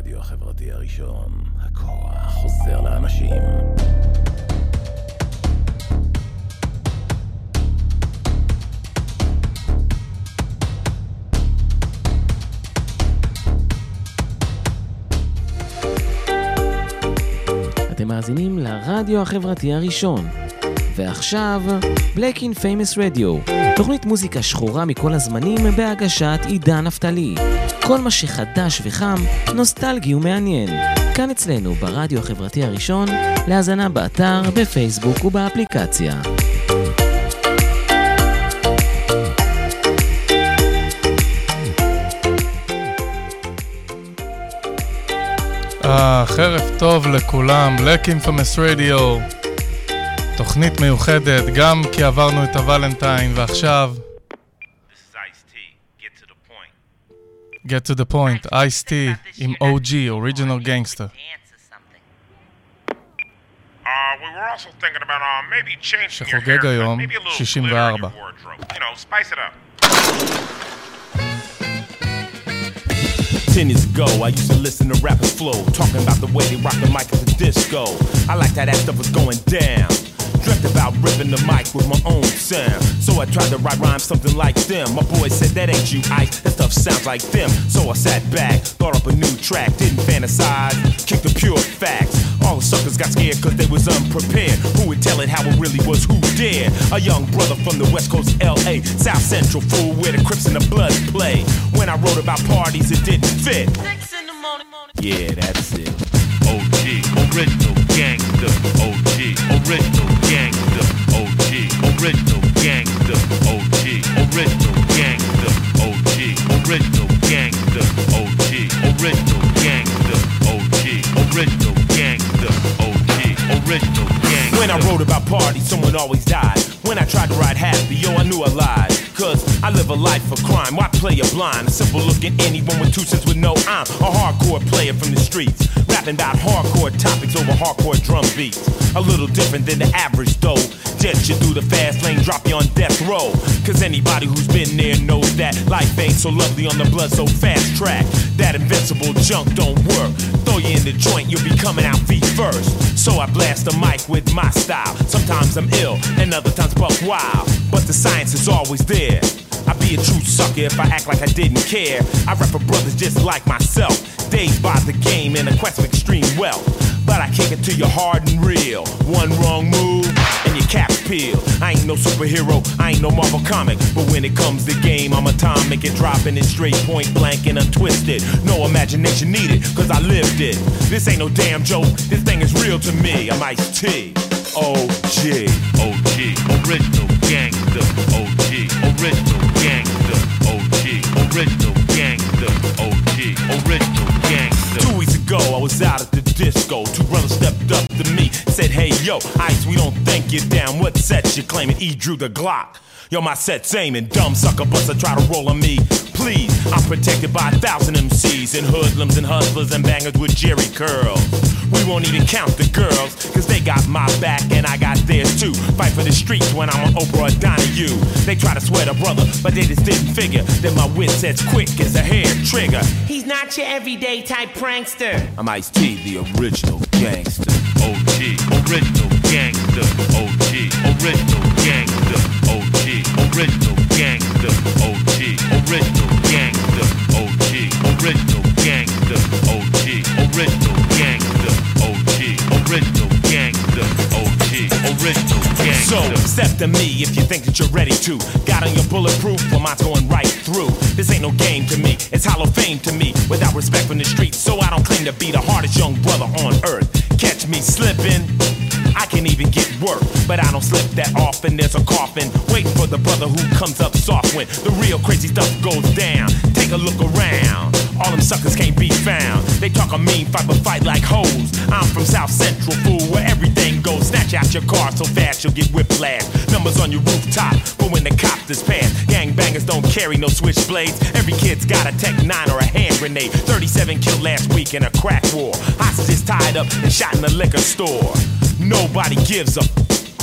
הרדיו החברתי הראשון, הכוח חוזר לאנשים. אתם מאזינים לרדיו החברתי הראשון. ועכשיו, Black in Famous Radio, תוכנית מוזיקה שחורה מכל הזמנים בהגשת עידן נפתלי. כל מה שחדש וחם, נוסטלגי ומעניין. כאן אצלנו, ברדיו החברתי הראשון, להאזנה באתר, בפייסבוק ובאפליקציה. אה, חרף טוב לכולם, Black Infamous Radio. תוכנית מיוחדת, גם כי עברנו את הוולנטיין, ועכשיו... Get to the point, Ice-T עם OG, Original Gangster. שחוגג היום 64. Ten years ago, I used to listen to rappers flow, talking about the way they rock the mic at the disco. I liked how that stuff was going down. Dreamt about ripping the mic with my own sound. So I tried to write rhymes something like them. My boy said that ain't you, Ice. That stuff sounds like them. So I sat back, thought up a new track, didn't fantasize, kicked the pure facts. All the suckers got scared cause they was unprepared. Who would tell it how it really was? Who dared? A young brother from the west coast LA, South Central fool where the Crips and the Bloods play. When I wrote about parties, it didn't fit. Yeah, that's it. OG, original gangster. OG, original gangster. OG, original gangster. OG, original gangster. OG, original gangster. OG, original gangster. OG, original gangster. OG, original gangster. When I wrote about parties, someone always died. When I tried to ride happy, yo, I knew I lied. Cause I live a life of crime. Why play a blind? A simple look at anyone with two cents would know I'm a hardcore player from the streets. Rapping about hardcore topics over hardcore drum beats. A little different than the average though. Jet you through the fast lane, drop you on death row. Cause anybody who's been there knows that life ain't so lovely on the blood so fast track. That invincible junk don't work. Throw you in the joint, you'll be coming out feet first. So I blast the mic with my style. Sometimes I'm ill, and other times buck wild. But the science is always there. I'd be a true sucker if I act like I didn't care. I rap for brothers just like myself. Dazed by the game in a quest of extreme wealth. But I kick it to you hard and real. One wrong move, and your cap's peeled. I ain't no superhero, I ain't no Marvel comic. But when it comes to game, I'm atomic and dropping it straight point blank and untwisted. No imagination needed, cause I lived it. This ain't no damn joke, this thing is real to me. I'm Ice T. OG. OG, original gangster. OG, original gangster. OG, original gangster. OG, original gangster. Two weeks ago, I was out at the disco. Two brothers stepped up to me, said, Hey, yo, Ice, we don't think you're down. What set you claiming? E drew the Glock. Yo, my set's aiming. Dumb sucker buster try to roll on me. Please, I'm protected by a thousand MCs and hoodlums and hustlers and bangers with Jerry curls. We won't even count the girls, cause they got my back and I got theirs too. Fight for the streets when I'm on Oprah or Donahue. They try to sweat a brother, but they just didn't figure that my wit's as quick as a hair trigger. He's not your everyday type prankster. I'm Ice T, the original gangster. OG, original gangster. OG, original gangster. OG, original gangster. OG, original gangster. OG, original gangster. OG, original gangster. OG, original gangster. OG, original gangster. So, step to me if you think that you're ready to. Got on your bulletproof, well, mine's going right through. This ain't no game to me, it's hollow fame to me. Without respect from the streets, so I don't claim to be the hardest young brother on earth. Catch me slipping. I can even get work, but I don't slip that often. There's a coffin waiting for the brother who comes up soft when the real crazy stuff goes down. Take a look around. All them suckers can't be found. They talk a mean fight, but fight like hoes. I'm from South Central, fool, where everything goes. Snatch out your car so fast you'll get whiplash. Numbers on your rooftop, but when the cops is past, gangbangers don't carry no switchblades. Every kid's got a Tech 9 or a hand grenade. 37 killed last week in a crack war. Hostages tied up and shot in the liquor store. Nobody gives a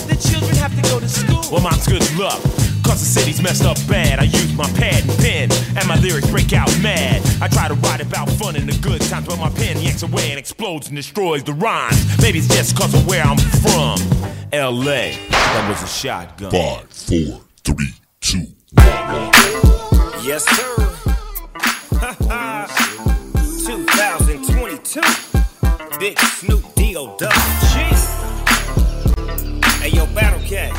The children have to go to school. well, mine's good luck. Cause the city's messed up bad. I use my pad and pen and my lyrics break out mad. I try to write about fun and the good times, but my pen yanks away and explodes and destroys the rhymes. Maybe it's just cause of where I'm from. LA, that was a shotgun. Five, four, three, two, Yes, sir. 2022. Big Snoop D.O. Double G. Hey, yo, Battle Cat.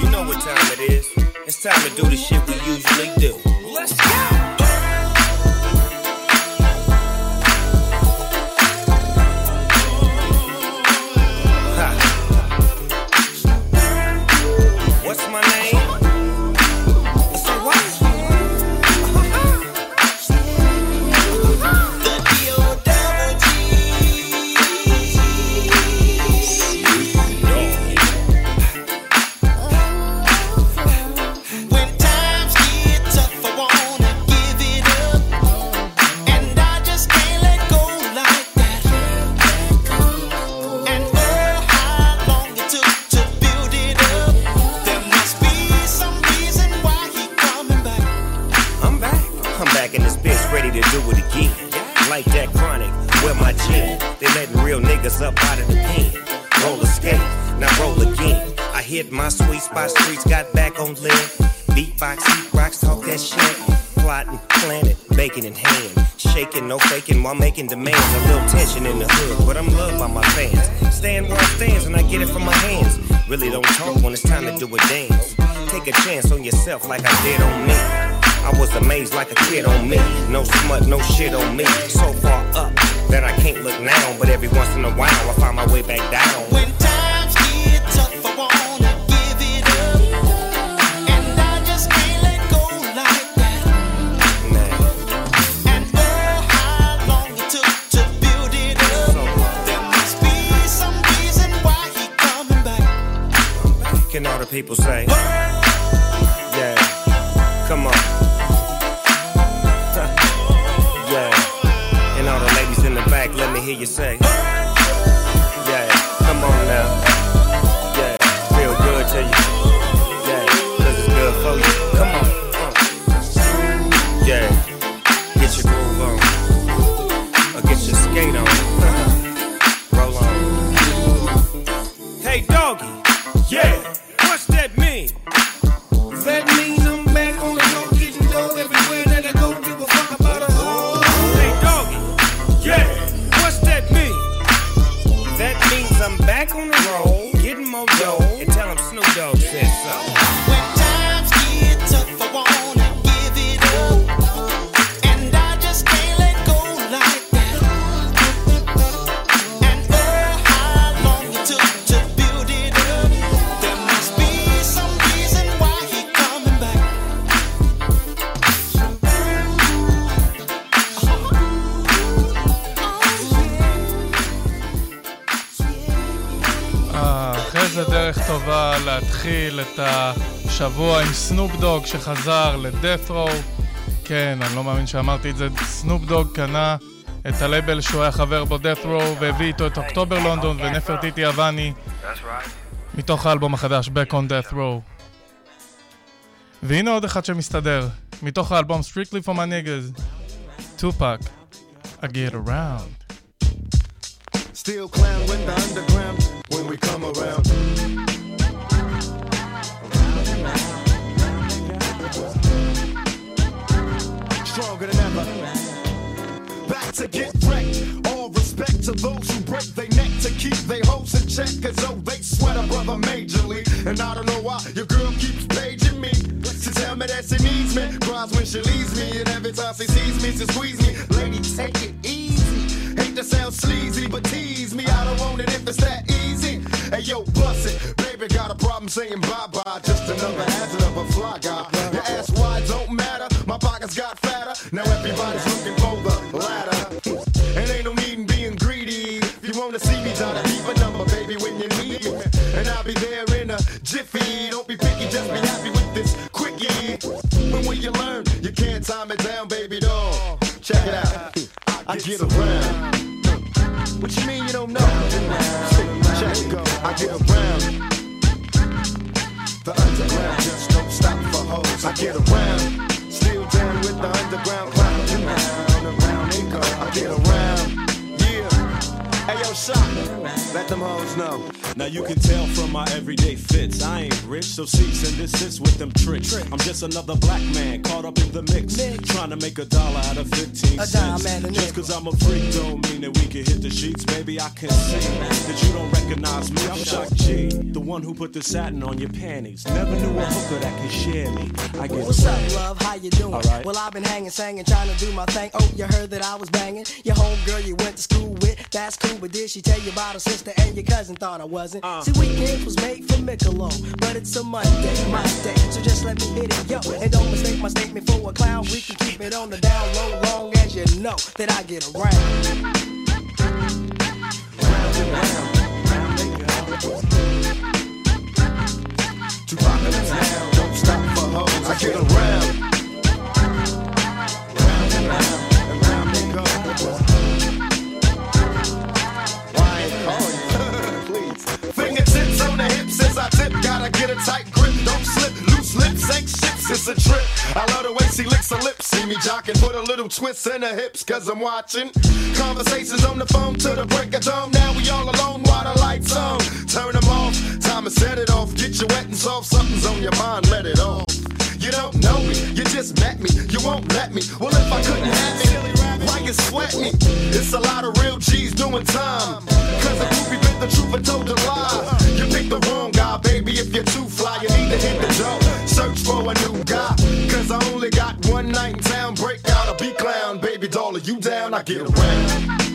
You know what time it is. It's time to do the shit we usually do. Let's go. Up out of the pen. Roll a skate, now roll again. I hit my sweet spot, streets got back on lid. Beatbox, heat rocks, talk that shit. Plotting, planning, bacon in hand. Shaking, no faking while making demands. A little tension in the hood, but I'm loved by my fans. Stand where I stands and I get it from my hands. Really don't talk when it's time to do a dance. Take a chance on yourself like I did on me. I was amazed like a kid on me. No smut, no shit on me. So far up that I can't look now. But every once in a while, I find my way back down. When times get tough, I wanna give it up, and I just can't let go like that. And how long it took to build it up. so. There must be some reason why he coming back. Can all the people say? Yeah, come on. Hear you say. סנופ דוג שחזר לדף רו. כן, אני לא מאמין שאמרתי את זה. סנופ דוג קנה את הלייבל שהוא היה חבר בו דף רו והביא איתו את אוקטובר לונדון ונפרטיטי אבני מתוך האלבום החדש Back on Death Row. והנה עוד אחד שמסתדר, מתוך האלבום Strictly for my niggas, טופק, I get around. Still clown when the underground when we come around. Stronger than ever. Back to get wrecked. All respect to those who break their neck to keep their hopes in check. Cause oh, they sweat a brother majorly. And I don't know why your girl keeps paging me. To tell me that she needs me. Cries when she leaves me. And every time she sees me, she squeeze me. Lady, take it easy. Hate to sound sleazy, but tease me. I don't want it if it's that easy. Hey yo, bust it. Baby, got a problem saying bye bye. Just another hazard of a fly guy. Your ass wide don't matter. My pockets got fatter. Now everybody's looking for the ladder. And ain't no need in being greedy. If you wanna see me, try to keep a number, baby, when you need me. And I'll be there in a jiffy. Don't be picky, just be happy with this quickie. When you learn, you can't time it down, baby doll. Check it out. I get around. What you mean you don't know? Check it go. I get around. The underground just don't stop for hoes. I get around. Still down with the underground clown. Round and round they go. I get around. Yeah. Hey yo, shot. Let them hoes know. Now you can tell from my everyday fits. I ain't rich, so cease and desist with them tricks. I'm just another black man caught up in the mix. Trying to make a dollar out of 15 A cents. dime just cause I'm a freak don't mean that we can hit the sheets. Baby, I can see that you don't recognize me. I'm Shock G, the one who put the satin on your panties. Never knew a hooker that could share me. I get What's up, love? How you doing? Alright. Well, I've been hanging, singing, trying to do my thing. Oh, you heard that I was banging? Your homegirl you went to school with, that's cool. But did she tell you about her sister and your cousin? Thought I wasn't. Uh. See, weekends was made for Michelob, but it's a Monday, my day. So just let me hit it, yo. And don't mistake my statement for a clown. We can keep it on the down low, long as you know that I get around. Round and round, round they Tupac in the town. Don't stop for hoes. I get around. I tip. Gotta get a tight grip. Don't slip. Loose lips ain't ships. It's a trip. I love the way she licks her lips. See me jocking. Put a little twist in her hips. Cause I'm watching. Conversations on the phone to the break of dawn. Now we all alone while the lights on. Turn them off. Time to set it off. Get you wet and soft. Something's on your mind. Let it off. You don't know me, you just met me, you won't let me. Well, if I couldn't have me, you sweat me? It's a lot of real G's doing time. Cause the groupie bit the truth and told a lie. You picked the wrong guy, baby. If you're too fly, you need to hit the door. Search for a new guy. Cause I only got one night in town. Break out a B clown, baby doll. Are you down? I get around.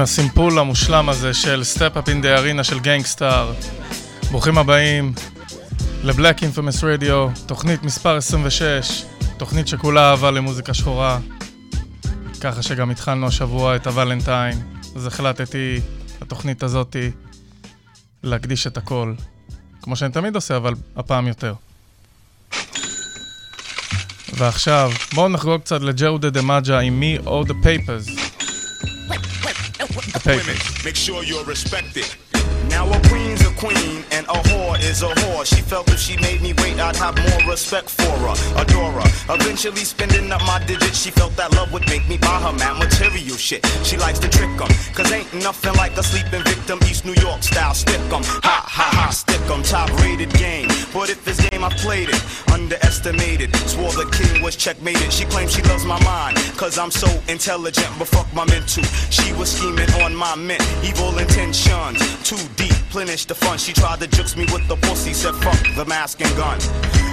הסימפול המושלם הזה של סטפ אפ אין דה ארינה של גנגסטאר. ברוכים הבאים לבלק אינפמס רדיו, תוכנית מספר 26, תוכנית שכולה אהבה למוזיקה שחורה. ככה שגם התחלנו השבוע את הוולנטיין, אז החלטתי לתוכנית הזאתי להקדיש את הכל. כמו שאני תמיד עושה, אבל הפעם יותר. ועכשיו, בואו נחגוג קצת לג'רודה דה מג'ה עם Me or the Papers. Papers. Make sure you're respected. Now a queen's queen and a whore is a whore. She felt if she made me wait, I'd have more respect for her, adore her. Eventually spending up my digits, she felt that love would make me buy her mad material shit. She likes to trick 'em, cause ain't nothing like a sleeping victim, East New York style stick 'em. Ha ha ha, stick 'em, top rated game. But if this game I played it, underestimated. Swore the king was checkmated. She claims she loves my mind, cause I'm so intelligent, but fuck my mental. She was scheming on my mint, evil intentions. Too deep, plenish the fun. She tried to jukes me with the pussy, said fuck the mask and gun.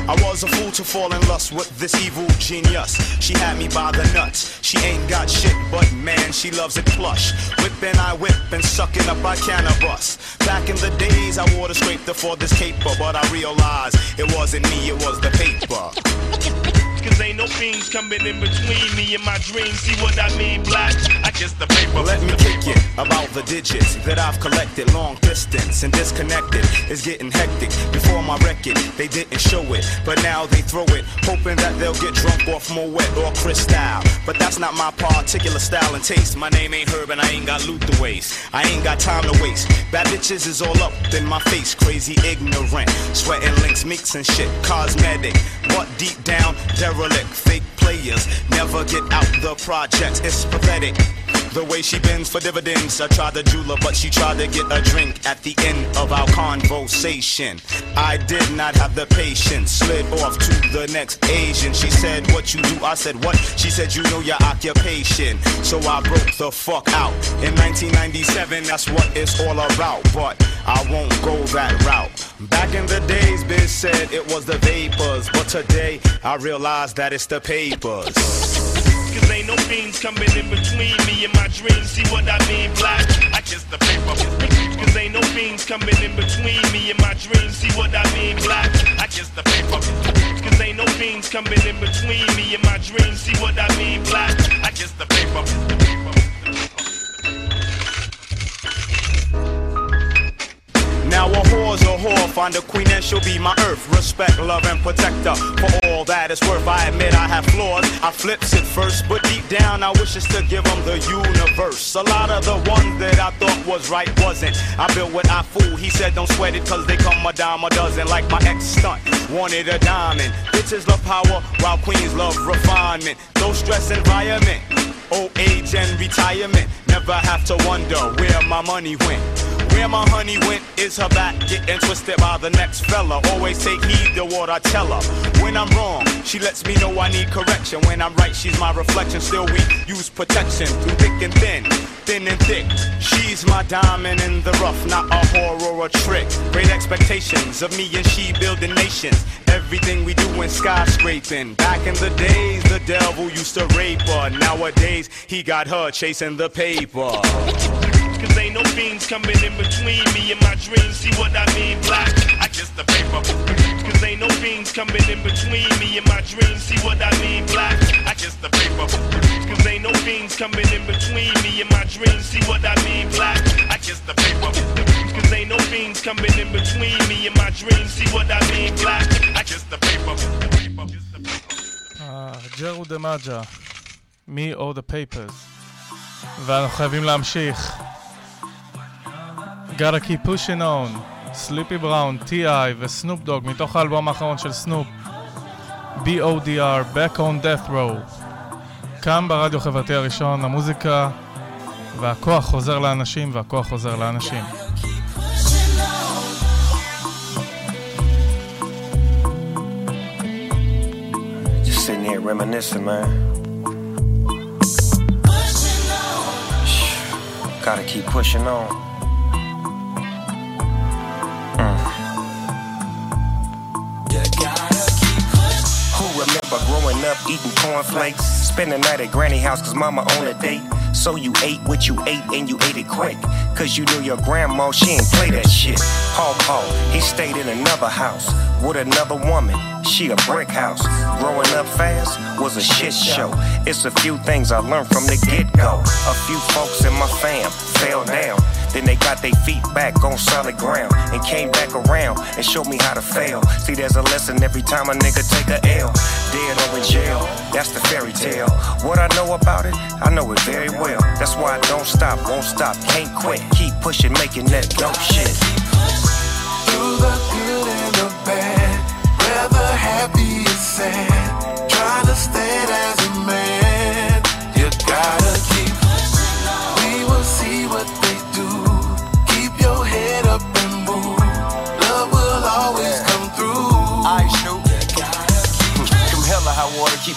I was a fool to fall in lust with this evil genius. She had me by the nuts. She ain't got shit, but man, she loves it plush. Whipping, I whip and sucking up, I cannabis. Back in the days, I wore the scraper for this caper, but I realized it wasn't me, it was the paper. Cause ain't no fiends coming in between me and my dreams. See what I mean, black? I kiss the paper. Let me kick it about the digits that I've collected. Long distance and disconnected is getting hectic. Before my record, they didn't show it, but now they throw it, hoping that they'll get drunk off Moet or Cristal. But that's not my particular style and taste. My name ain't Herb and I ain't got loot to waste. I ain't got time to waste. Bad bitches is all up in my face, crazy ignorant. Sweating links, mix and shit, cosmetic. But deep down, derelict, fake players never get out the projects. It's pathetic. The way she bends for dividends. I tried to jeweler, but she tried to get a drink at the end of our conversation. I did not have the patience. Slid off to the next Asian. She said, What you do? I said, What? She said, You know your occupation. So I broke the fuck out. In 1997, that's what it's all about. But I won't go that route. Back in the days, bitch said it was the vapors. But today, I realize that it's the papers. Cause ain't no fiends coming in between me and my dreams. See what I mean? Black, I kiss the paper. Cause ain't no fiends coming in between me and my dreams. See what I mean? Black, I kiss the paper. Cause ain't no fiends coming in between me and my dreams. See what I mean? Black, I kiss the paper. Now a whore's a whore, find a queen and she'll be my earth. Respect, love, and protector. For all that it's worth, I admit I have flaws. I flips it first, but deep down I wish to give them the universe. A lot of the ones that I thought was right wasn't. I built what I fool. He said don't sweat it cause they come a dime a dozen. Like my ex stunt, wanted a diamond. Bitches love power while queens love refinement. No stress environment. Old age and retirement. Never have to wonder where my money went. Where my honey went is her back getting twisted by the next fella. Always take heed to what I tell her. When I'm wrong, she lets me know I need correction. When I'm right, she's my reflection. Still, we use protection through thick and thin, thin and thick. She's my diamond in the rough, not a whore or a trick. Great expectations of me and she building nations. Everything we do in skyscraping. Back in the days, the devil used to rape her. Nowadays, he got her chasing the paper. Cause ain't no fiends coming in between me and my dreams. See what I mean? Black, I kiss the paper. Cause ain't no fiends coming in between me and my dreams. See what I mean? Black, I kiss the paper. Cause ain't no fiends coming in between me and my dreams. See what I mean? Black, I kiss the paper. Cause ain't no fiends coming in between me and my dreams. See what I mean? Black, I kiss the paper. אה, ג'רו דה מג'ה, Me or the Papers. ואנחנו חייבים להמשיך. Gotta keep pushing on, סליפי בראון, T.I. וסנופ דוג מתוך האלבום האחרון של סנופ. B.O.D.R. Back on Death Row. כאן ברדיו החברתי הראשון, המוזיקה והכוח חוזר לאנשים והכוח חוזר לאנשים. Reminiscing, man. Gotta keep pushing on. Up eating cornflakes? Spend the night at granny house cause mama on a date. So you ate what you ate and you ate it quick. Cause you knew your grandma, she ain't play that shit. Paul Paul, he stayed in another house with another woman. She a brick house. Growing up fast was a shit show. It's a few things I learned from the get go. A few folks in my fam fell down. Then they got their feet back on solid ground and came back around and showed me how to fail. See, there's a lesson every time a nigga take a L. Dead or in jail, that's the fairy tale. What I know about it, I know it very well. That's why I don't stop, won't stop, can't quit. Keep pushing, making that dope shit. Through the good and the bad, whether happy or sad, trying to stand as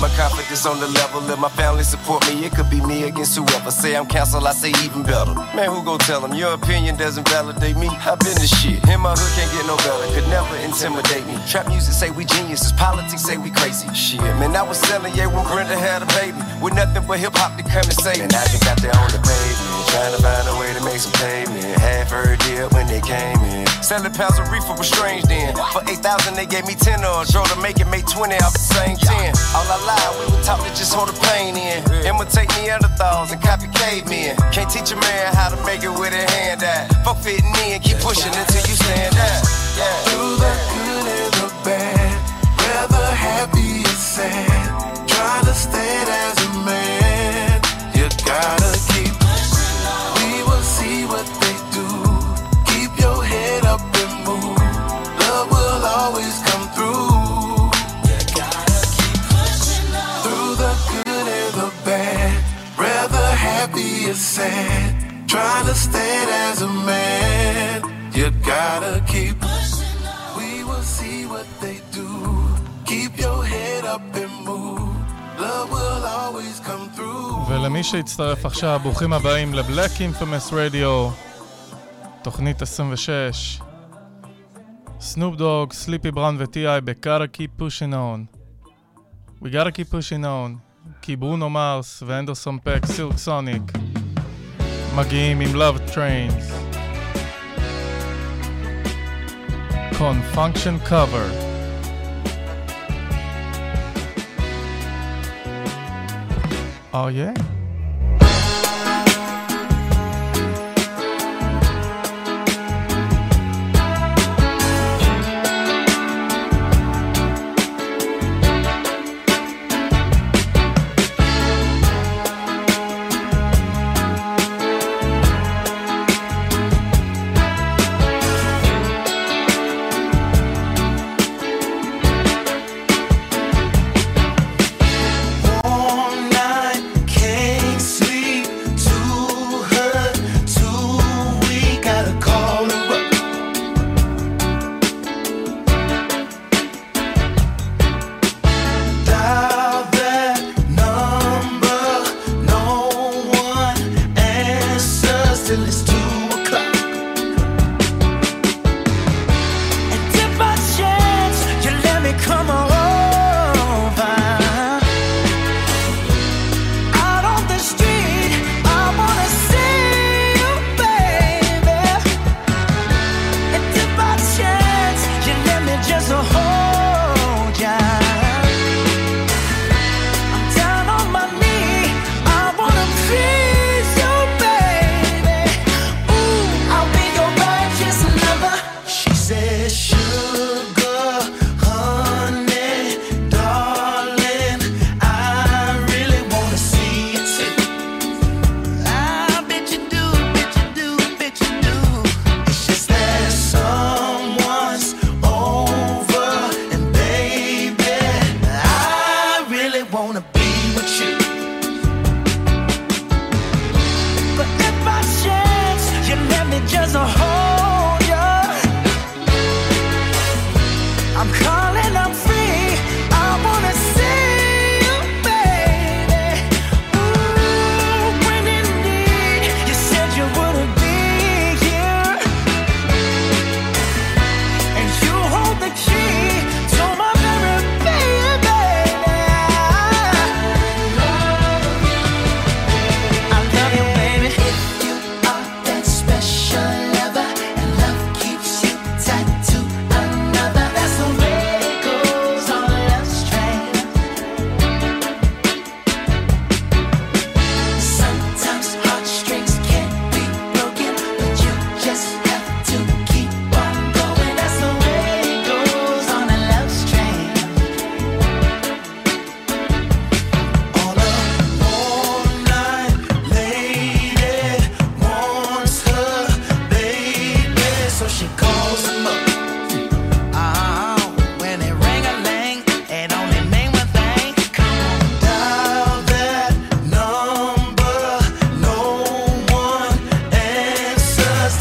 keep my confidence on the level. Let my family support me. It could be me against whoever. Say I'm cancelled, I say even better. Man, who gon' tell them? Your opinion doesn't validate me. I've been the shit. In my hood can't get no better. Could never intimidate me. Trap music say we geniuses. Politics say we crazy. Shit, man, I was selling yeah when Brenda had a baby. With nothing but hip hop to come and save me. And I just got there on the pavement. Trying to find a way to make some payment. Half heard deal when they came in. Selling pounds of reefer was strange then. For 8,000 they gave me 10 or drove to make it make 20 off the same 10. All I lied, we were taught to just hold the pain in. Imitate Neanderthals and copy cavemen. Can't teach a man how to make it with a hand out. Fuck fitting in, keep pushing until you stand out. Yeah. Through the good and the bad, whether happy or sad, trying to stand as sand. Trying to stand as a man. You gotta keep. We will see what they do. Keep your head up and move. Love will always come through. ולמי שהצטרף עכשיו, ברוכים הבאים לבלק אינפמס רדיו, תוכנית 26. סנופ דוג, סליפי בראון ו-T.I. ב-Gotta Keep Pushing On. We gotta keep pushing on, כי ברונו מרס ואנדרסון פק, סילק סוניק, מגיעים עם Love's Train. Confunction cover. Oh yeah?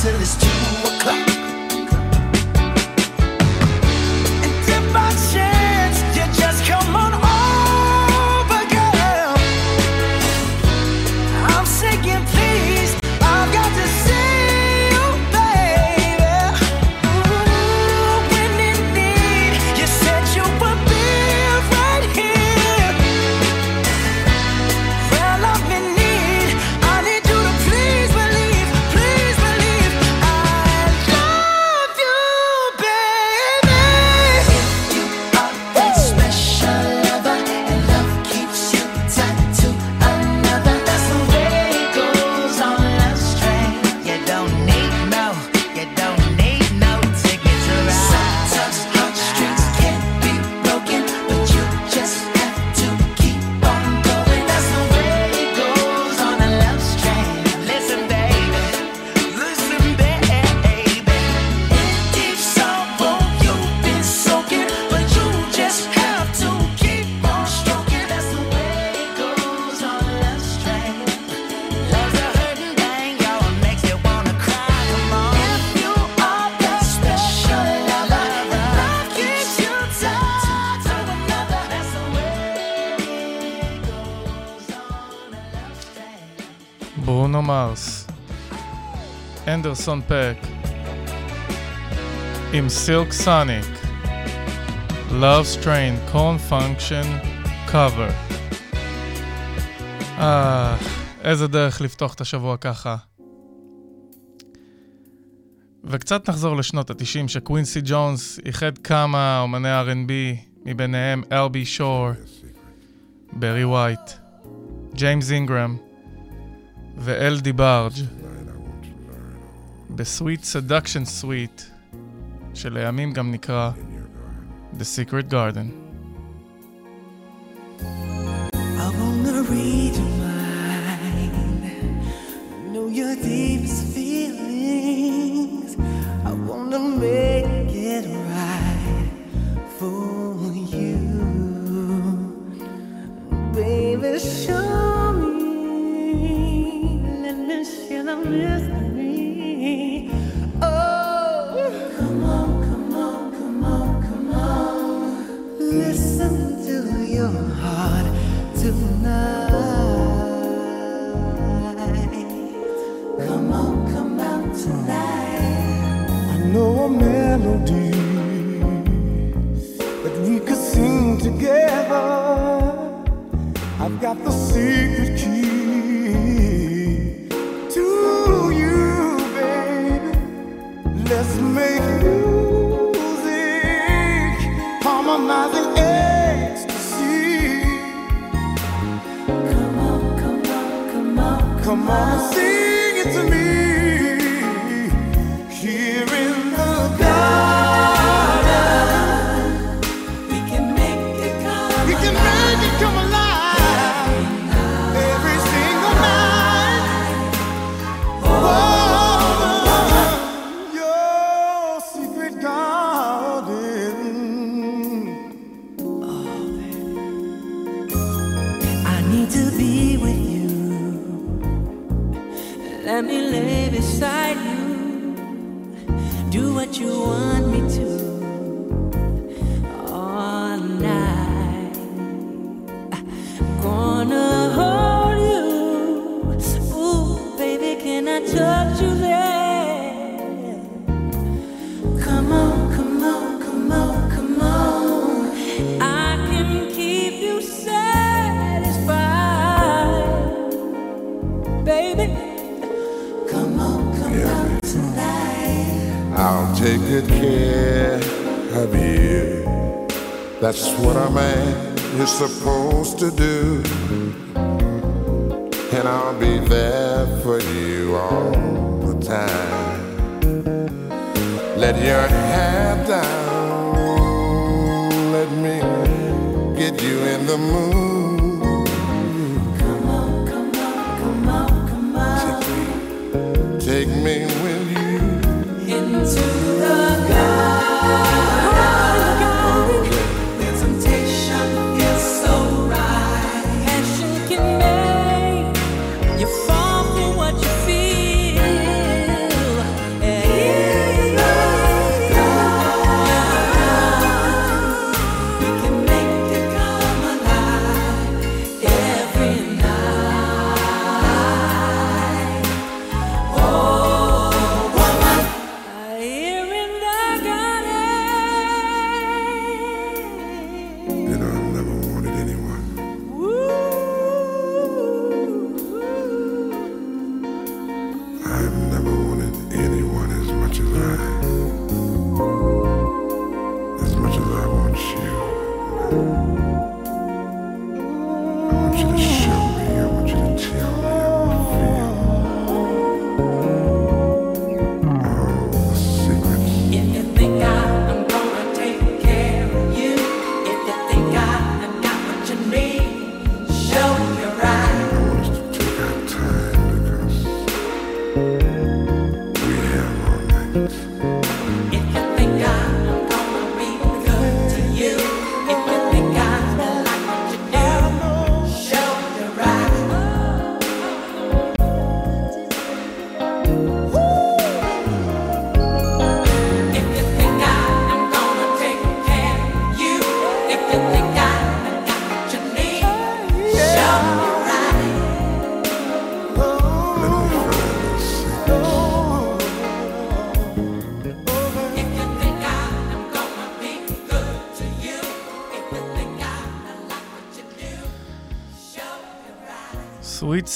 till it's two o'clock. נלסון פק עם סילק סוניק Love Strain Corn Function Cover. אה, איזה דרך לפתוח את השבוע ככה. וקצת נחזור לשנות התשעים שקווינסי ג'ונס איחד כמה אומני R&B, מביניהם אלבי שור, ברי וייט, ג'יימס אינגרם ואל דיבארג'. בסוויט סדקשן סוויט, שלימים גם נקרא The Secret Garden. mama.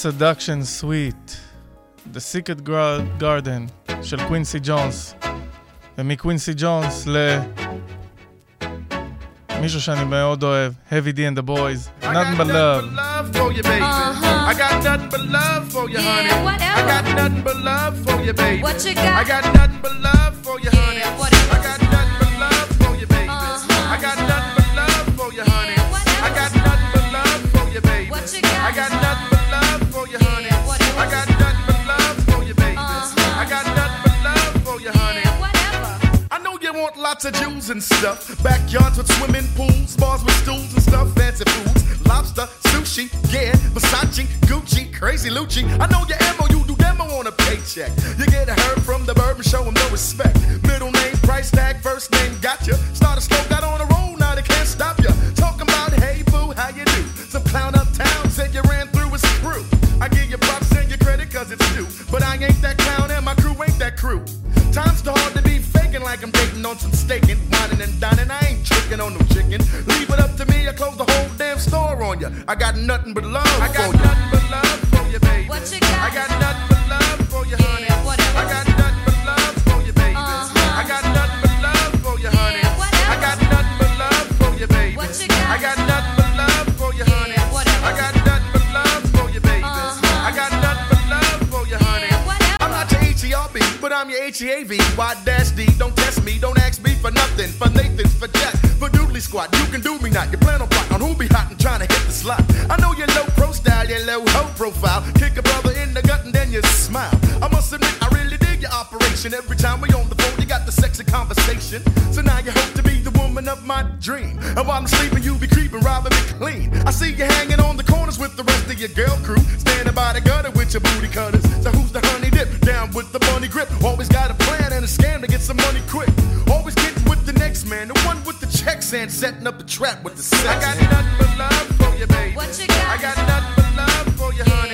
Seduction Sweet, The Secret Gra- Garden של קווינסי ג'ונס. ומקווינסי ג'ונס ל... מישהו שאני מאוד אוהב, Heavy D and the Boys, Nothing but Love. love for you, baby. I got nothing but love for you, honey. I got nothing but love for you, baby. What you got? I got nothing but love for you, honey. I got nothing but love for you, baby. I got nothing but love for you, honey. I got nothing but love for you, baby. I got nothing Lots of jewels and stuff. Backyards with swimming pools, bars with stools and stuff, fancy foods. Lobster, sushi, yeah, Versace, Gucci, crazy Lucci. I know your ammo, you do demo on a paycheck. You get a herb from the verb and show him no respect. Middle name, price tag, first name, gotcha. Start a stroke out on a roll, now they can't stop ya. Like I'm dating on some staking, whining and dining. I ain't tricking on no chicken. Leave it up to me, I close the whole damn store on you. I got nothing but love I got for you. nothing but love for you, baby. What you got? I got nothing but love for you, honey. I got nothing but love for you, baby. Uh-huh. I got nothing but love for you, honey. I got nothing but love for you, baby. I got nothing I'm your H-E-A-V. Y dash D, don't test me, don't ask me for nothing. For Nathan's, for Jack, for Doodly Squad. You can do me not. You plan on plot on who be hot and trying to hit the slot. I know you're low pro style, you're low ho profile. Kick a brother in the gut and then you smile. I must admit, I really your operation. Every time we on the phone, you got the sexy conversation. So now you hope to be the woman of my dream. And while I'm sleeping, you be creeping, robbing me clean. I see you hanging on the corners with the rest of your girl crew. Standing by the gutter with your booty cutters. So who's the honey dip? Down with the money grip. Always got a plan and a scam to get some money quick. Always getting with the next man, the one with the checks and setting up a trap with the sex. I got nothing but love for you, baby. What you got? I got nothing but love for you, honey.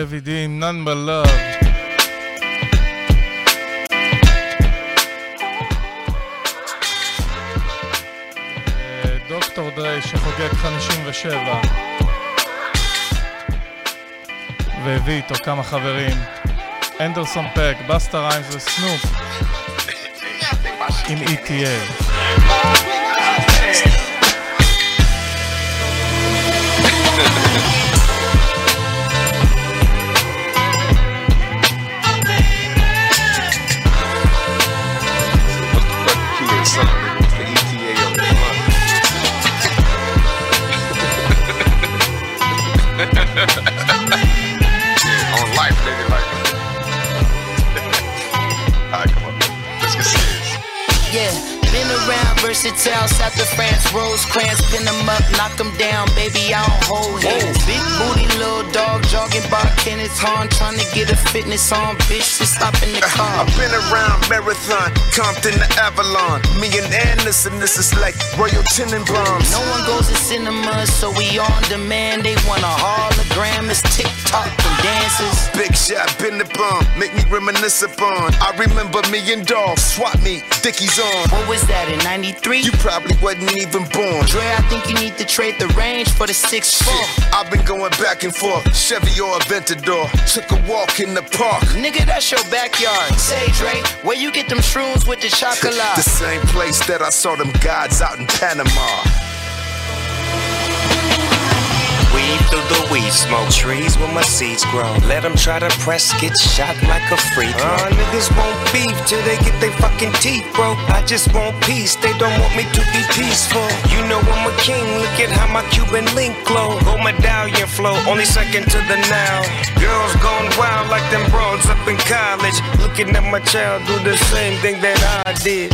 Heavy D עם None but Love. אה, דוקטור דריי שחוגג 57 והביא איתו כמה חברים. אנדרסון פק, בסטה ריימס וסנופ. עם ETA versatile, south of France, Rosecrans, pin them up, knock them down, baby, I don't hold hands. Big booty, little dog, jogging by Kenneth Hahn, trying to get a fitness on, bitch, just stop in the car. I've been around Marathon, Compton to Avalon. Me and Anderson, this is like Royal Tenenbaums. No one goes to cinema, so we on demand. They want a hologram, it's TikTok and dances. Big shot, been the bomb, make me reminisce upon. I remember me and Dolph, swap meet, Dickies on. What was that in 93? You probably wasn't even born. Dre, I think you need to trade the range for the 6 4. I've been going back and forth, Chevy or Aventador. Took a walk in the park. Nigga, that's your backyard. Say, Dre, where you get them shrooms with the chocolate? the same place that I saw them gods out in Panama. Through the weed smoke trees where my seeds grow. Let them try to press, get shot like a free throw. Uh, niggas want beef till they get their fucking teeth broke. I just want peace, they don't want me to be peaceful. You know I'm a king, look at how my Cuban link glow. Gold medallion flow, only second to the now. Girls gone wild like them broads up in college. Looking at my child do the same thing that I did.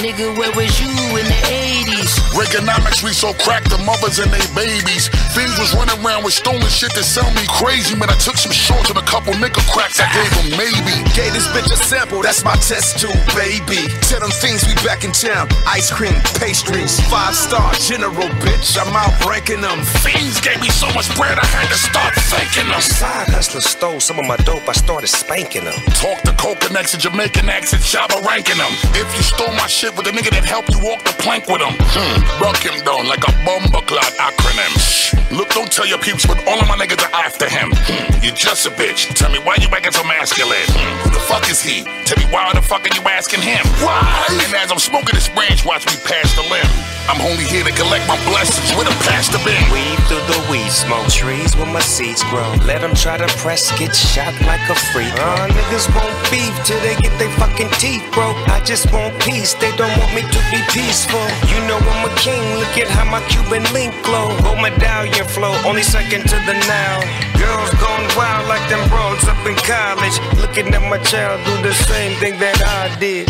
Nigga, where was you in the 80s? Reaganomics, we so cracked the mothers and they babies. Fiends was running around with stolen shit that sell me crazy. Man, I took some shorts and a couple nickel cracks. I gave them maybe. Gave this bitch a sample, that's my test tube, baby. Tell them things we back in town. Ice cream, pastries, five star general, bitch. I'm out ranking them. Fiends gave me so much bread, I had to start thanking them. Side hustler stole some of my dope, I started spanking them. Talk to Coconuts and Jamaican accent, Shabba ranking them. If you stole my shit with a nigga that helped you walk the plank with him, hmm, rock him down like a bomber clot acronym. Shh. Look, don't tell your peeps, but all of my niggas are after him. You're just a bitch. Tell me why you acting so masculine. Who the fuck is he? Tell me why the fuck are you asking him? Why? And as I'm smoking this branch, watch me pass the limb. I'm only here to collect my blessings with a past the bin. Weed through the weed smoke trees where my seeds grow. Let them try to press, get shot like a free throw. Uh, niggas won't beef till they get their fucking teeth broke. I just want peace, they don't want me to be peaceful. You know I'm a king, look at how my Cuban link glow. Gold medallion flow, only second to the now. Girls gone wild like them broads up in college. Looking at my child do the same thing that I did.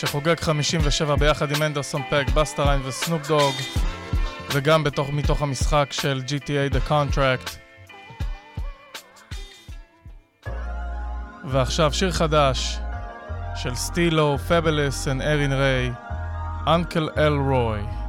שחוגג 57 ביחד עם אנדרסון פק, בסטריין וסנופ דוג, וגם בתוך, מתוך המשחק של GTA The Contract. ועכשיו שיר חדש של סטילו, פבלס וארין ריי, אנקל אל רוי.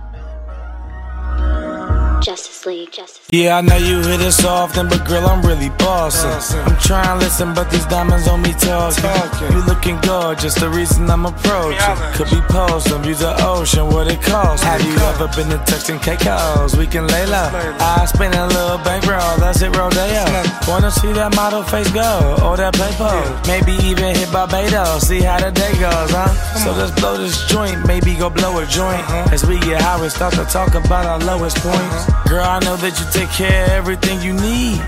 Justice League, Justice Yeah, I know you hear this often, but girl, I'm really bossing. I'm trying to listen, but these diamonds on me talking. You looking gorgeous, the reason I'm approaching. Could be posting, views the ocean, what it costs. Have you ever been to Turks and Caicos? We can lay low. I spend a little bankroll, that's it, rodeo. Wanna see that model face go, or that play pose? Maybe even hit Barbados, see how the day goes, huh? So let's blow this joint, maybe go blow a joint. As we get high, we start to talk about our lowest points. Girl, I know that you take care of everything you need.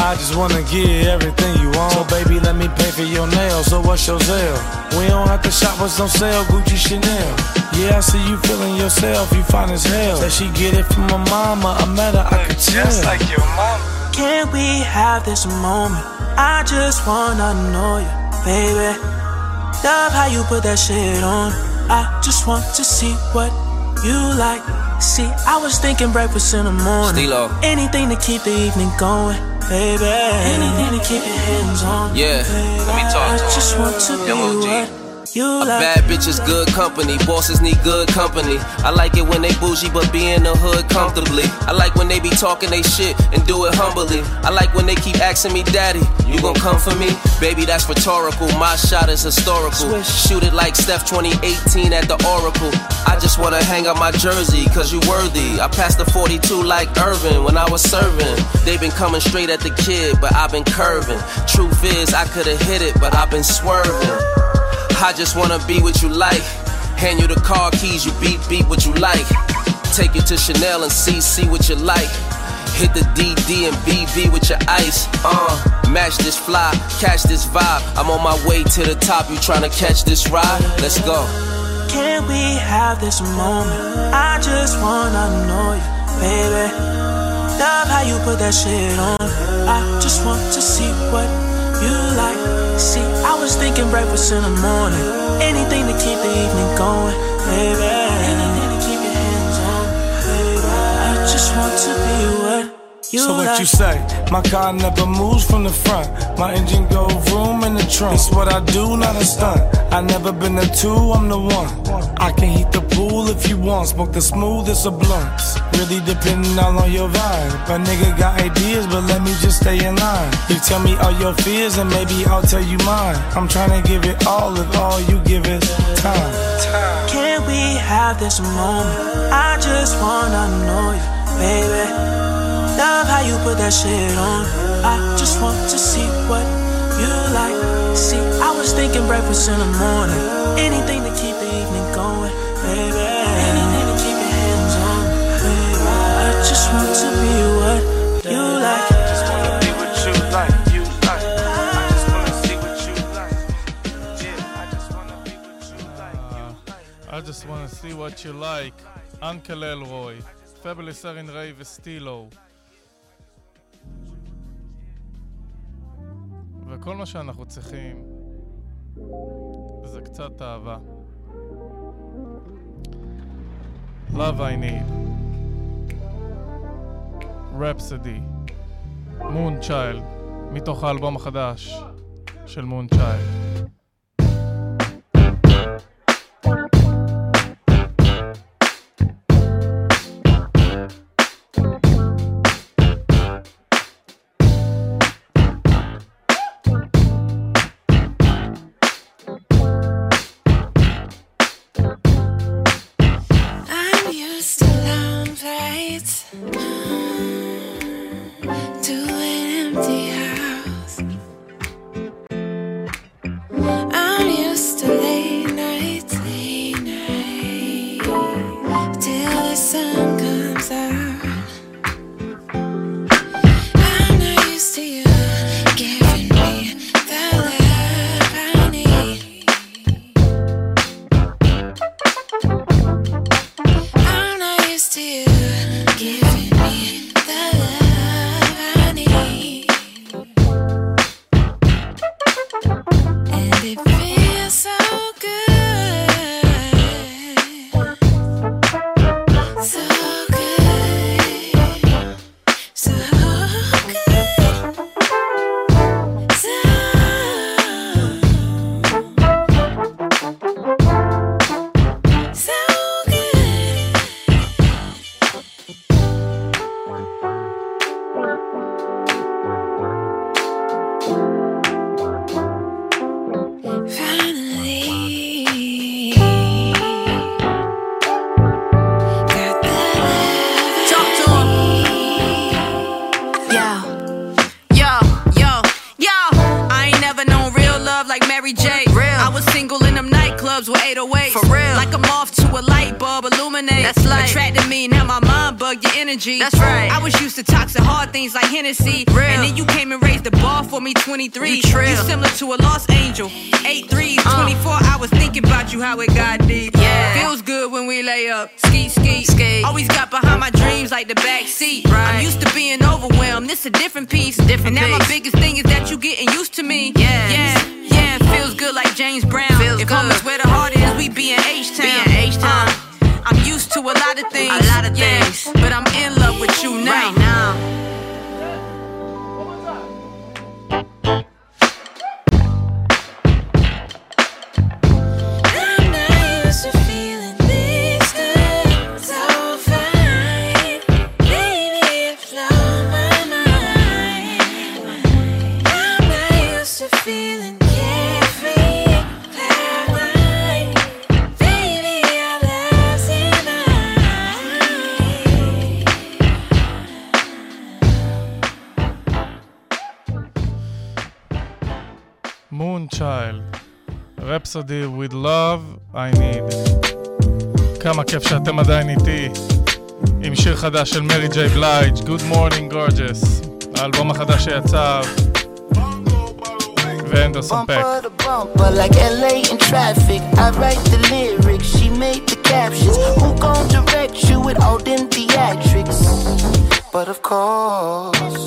I just wanna give everything you want. So baby, let me pay for your nails. So what's your sale? We don't have to shop what's on sale, Gucci Chanel. Yeah, I see you feeling yourself, you fine as hell. Said she get it from my mama, I met her, I could tell. Just like your mama. Can we have this moment? I just wanna know you, baby. Love how you put that shit on. I just want to see what you like. See, I was thinking breakfast in the morning. Stilo. Anything to keep the evening going, baby. Mm. Anything to keep your hands on. Yeah, let me talk I to him. just want to be MOG. what you A like. bad bitch is good company. Bosses need good company. I like it when they bougie but be in the hood comfortably. I like when they be talking they shit and do it humbly. I like when they keep asking me, Daddy, you gon' come for me? Baby, that's rhetorical. My shot is historical. Shoot it like Steph 2018 at the Oracle. I just wanna hang up my jersey, cause you worthy. I passed the 42 like Irvin when I was serving. They been coming straight at the kid, but I've been curving. Truth is, I could've hit it, but I've been swerving. I just wanna be what you like. Hand you the car keys, you beat beat what you like. Take you to Chanel and see see what you like. Hit the DD and BV with your ice. Uh, match this fly, catch this vibe. I'm on my way to the top. You tryna catch this ride? Let's go. Can we have this moment? I just wanna know you, baby. Love how you put that shit on. I just want to see what you like. See, I was thinking breakfast in the morning. Anything to keep the evening going, baby. Anything to keep your hands on, baby. I just want to be you So what you say? My car never moves from the front. My engine go vroom in the trunk. It's what I do, not a stunt. I never been a two, I'm the one. I can heat the pool if you want. Smoke the smoothest of blunts. Really depending all on your vibe. A nigga got ideas, but let me just stay in line. You tell me all your fears, and maybe I'll tell you mine. I'm trying to give it all if all you give is time. Can we have this moment? I just wanna know you, baby. Love how you put that shit on. I just want to see what you like. See, I was thinking breakfast in the morning. Anything to keep the evening going, baby. Anything to keep your hands on, baby. I just want to be what you like. Just wanna be what you like. You like. I just wanna see what you like. I just wanna see what you like. Uncle Elroy, Fabolous Erin Ray Vestilo. וכל מה שאנחנו צריכים זה קצת אהבה. Love I need. Rhapsody. Moon Child. מתוך האלבום החדש של Moon Child. 23. You, you similar to a lost angel. 8 3s, 24 hours thinking about you, how it got deep. Yeah. Feels good when we lay up. Ski, ski, ski. Always got behind my dreams like the back seat. Right. I'm used to being overwhelmed. This a different piece. Different and now my biggest thing is that you getting used to me. Yeah. Yeah. Yeah. Feels good like James Brown. Feels if good. home is where the heart is, we be in H-Town. Be in H-Town. Uh, I'm used to a lot of things. A lot of yeah, things. But I'm in love with you now. Right now. Rhapsody with Love I Need. כמה כיף שאתם עדיין איתי עם שיר חדש של מרי ג'יי בלייג' Good Morning Gorgeous, האלבום החדש שיצא ואנדרסון פק. Bumper to bumper, like LA in traffic. I write the lyrics, she made the captions. Who gon' direct you with all them theatrics? But of course,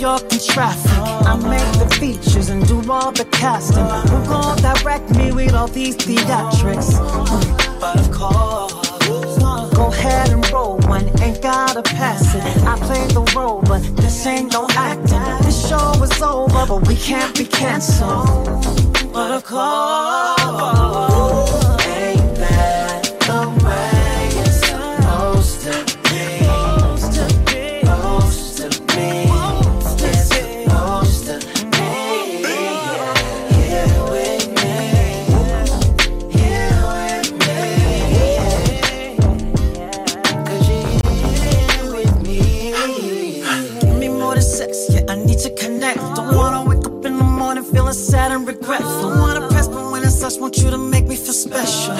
Traffic. I make the features and do all the casting. Who gon' direct me with all these theatrics? But of course, go ahead and roll one, ain't gotta pass it. I play the role, but this ain't no acting. This show is over, but we can't be canceled. But of course, when want you to make me feel special.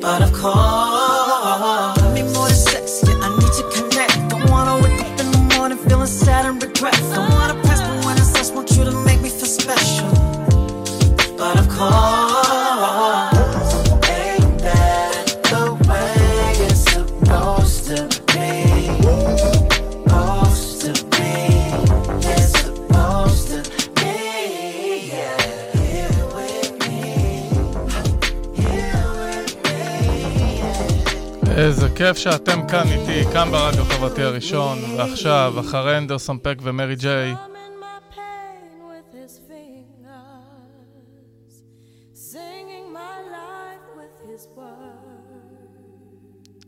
But of course, כיף שאתם כאן איתי, כאן ברדיו חברתי הראשון, ועכשיו, אחרי אנדרסון פק ומרי ג'יי,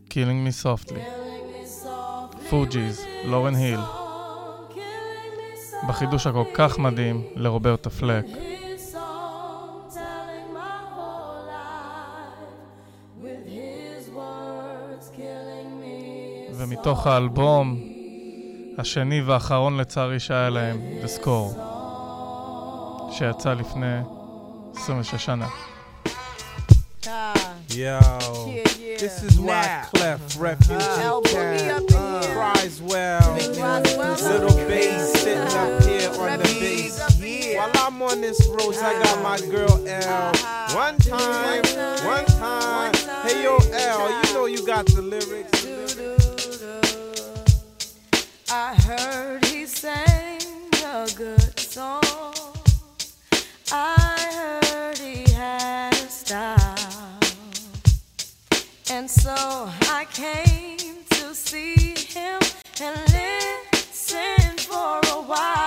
Killing me softly. פוג'יז, לורן היל, בחידוש הכל כך מדהים לרוברטה פלק. מתוך האלבום השני והאחרון לצערי שהיה להם, לזכור, שיצא לפני 26 שנה. Yo, this is Wyclef, Refugee Camp, Criswell, Little Bass sitting up here on the bass. While I'm on this road, I got my girl L. One time, one time, hey yo L, you know you got the lyrics. I heard he sang a good song. I heard he had a style. And so I came to see him and listen for a while.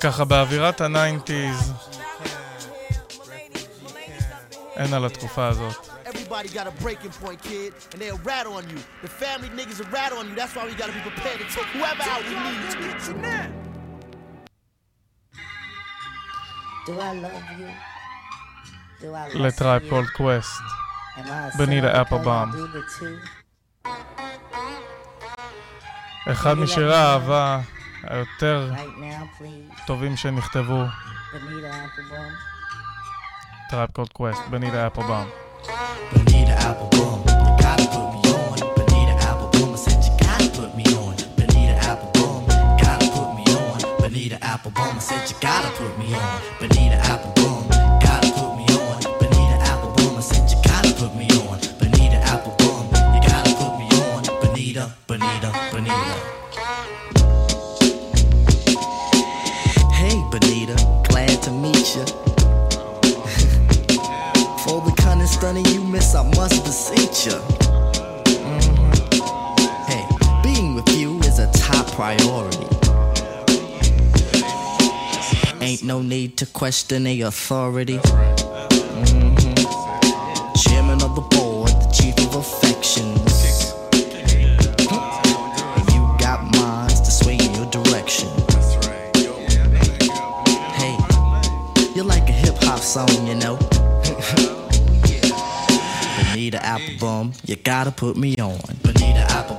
Ah, וככה באווירת הניינטיז, אין על התקופה הזאת. Everybody got a breaking point, kid, and they'll rat on you. The family niggas will rat on you. That's why we gotta be prepared to take whoever out we need. Do I love you? Do I love? קולד קווסט. The two? אחד משירי האהבה היותר Right now, please. טובים שנכתבו, Benita Applebaum. טרייב קולד קווסט, בנידה אפלבאום. Bonita Applebaum, you gotta put me on. Bonita Applebaum, I said you gotta put me on. Bonita Applebaum, gotta put me on. Bonita Applebaum, I said you gotta put me on. Bonita Applebaum, gotta put me on. Bonita Applebaum, I said you gotta put me on. Bonita Applebaum, you gotta put me on. Bonita, Bonita, Bonita. Stunning you miss, I must beseech you. Mhm. Hey, being with you is a top priority. Ain't no need to question the authority. Mhm. Chairman of the board, the chief of affections. You got minds to sway in your direction. Hey, you're like a hip hop song, you know. Applebum, you gotta put me on. Applebum,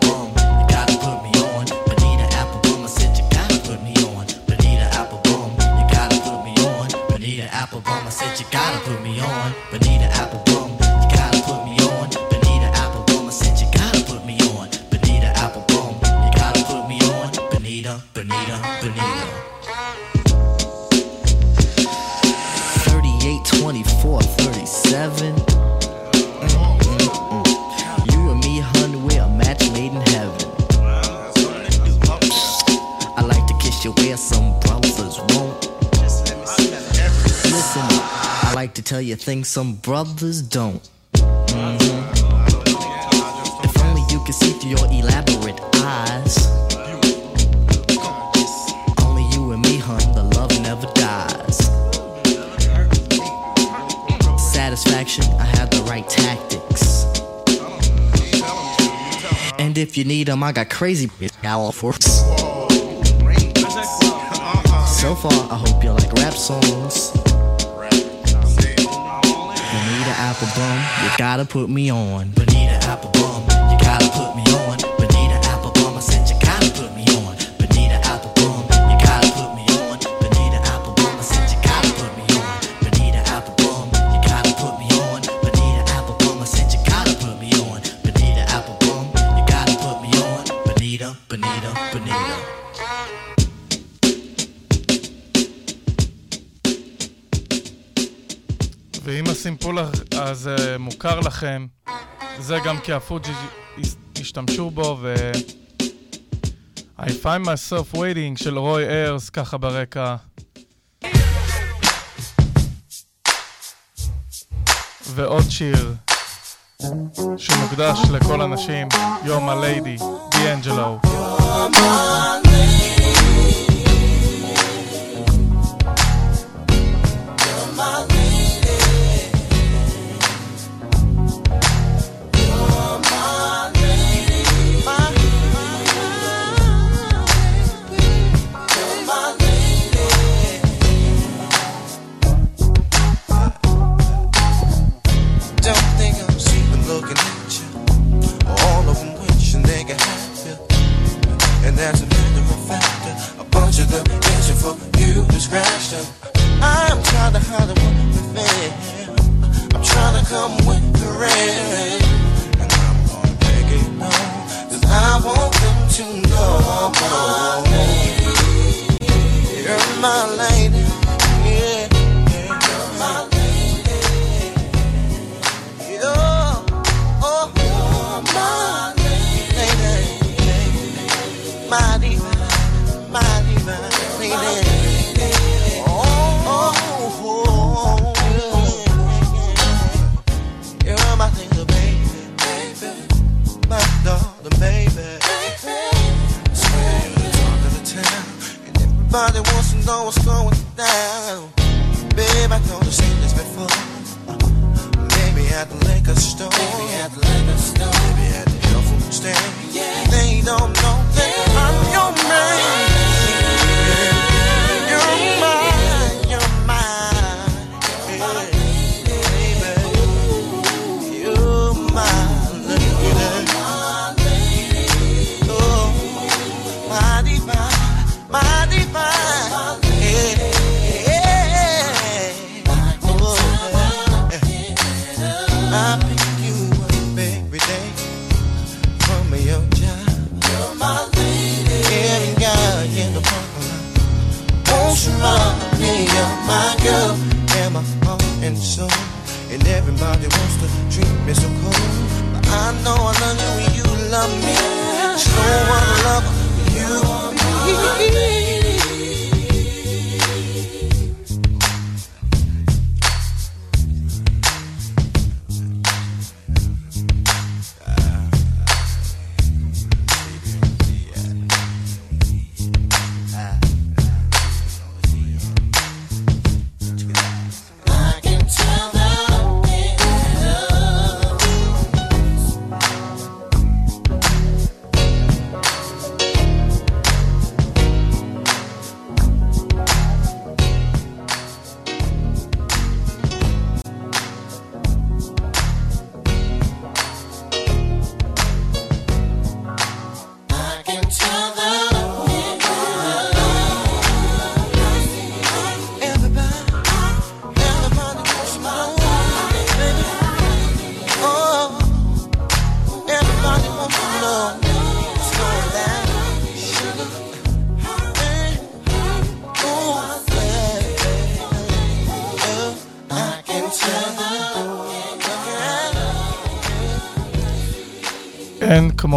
to tell you things some brothers don't. Mhm. If only you could see through your elaborate eyes. Only you and me, hun, the love never dies. Satisfaction, I have the right tactics. And if you need them, I got crazy all for So far, I hope you like rap songs. Applebum, you gotta put me on. Bonita Applebum, you gotta put me on. Bonita Applebum, I said you gotta put me on. Bonita Applebum, you gotta put me on. Bonita Applebum, I said you gotta put me on. Bonita Applebum, you gotta put me on. Bonita Applebum, I said you gotta put me on. Bonita Applebum, you gotta put me on. Bonita, Bonita, Bonita. ואם הסימפול הזה מוכר לכם, זה גם כי הפוג'י השתמשו בו, ו... I find myself waiting של רוי איירס ככה ברקע. ועוד שיר שמוקדש לכל הנשים, You're my lady, דיאנג'לו.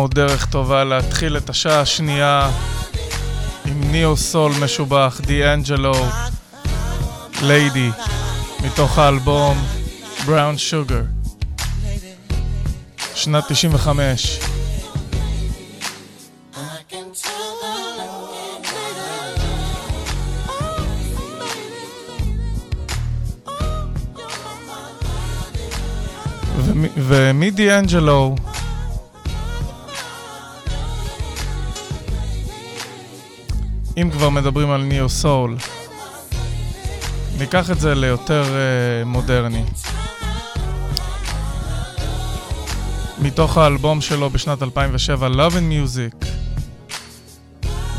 דרך טובה להתחיל את השעה השנייה עם ניאו סול משובח, די-אנג'לו, ליידי, מתוך האלבום Brown Sugar, שנת 95. ומ- ומידי אנג'לו אם כבר מדברים על ניאו סול, ניקח את זה ליותר uh, מודרני. מתוך האלבום שלו בשנת 2007, Love and Music,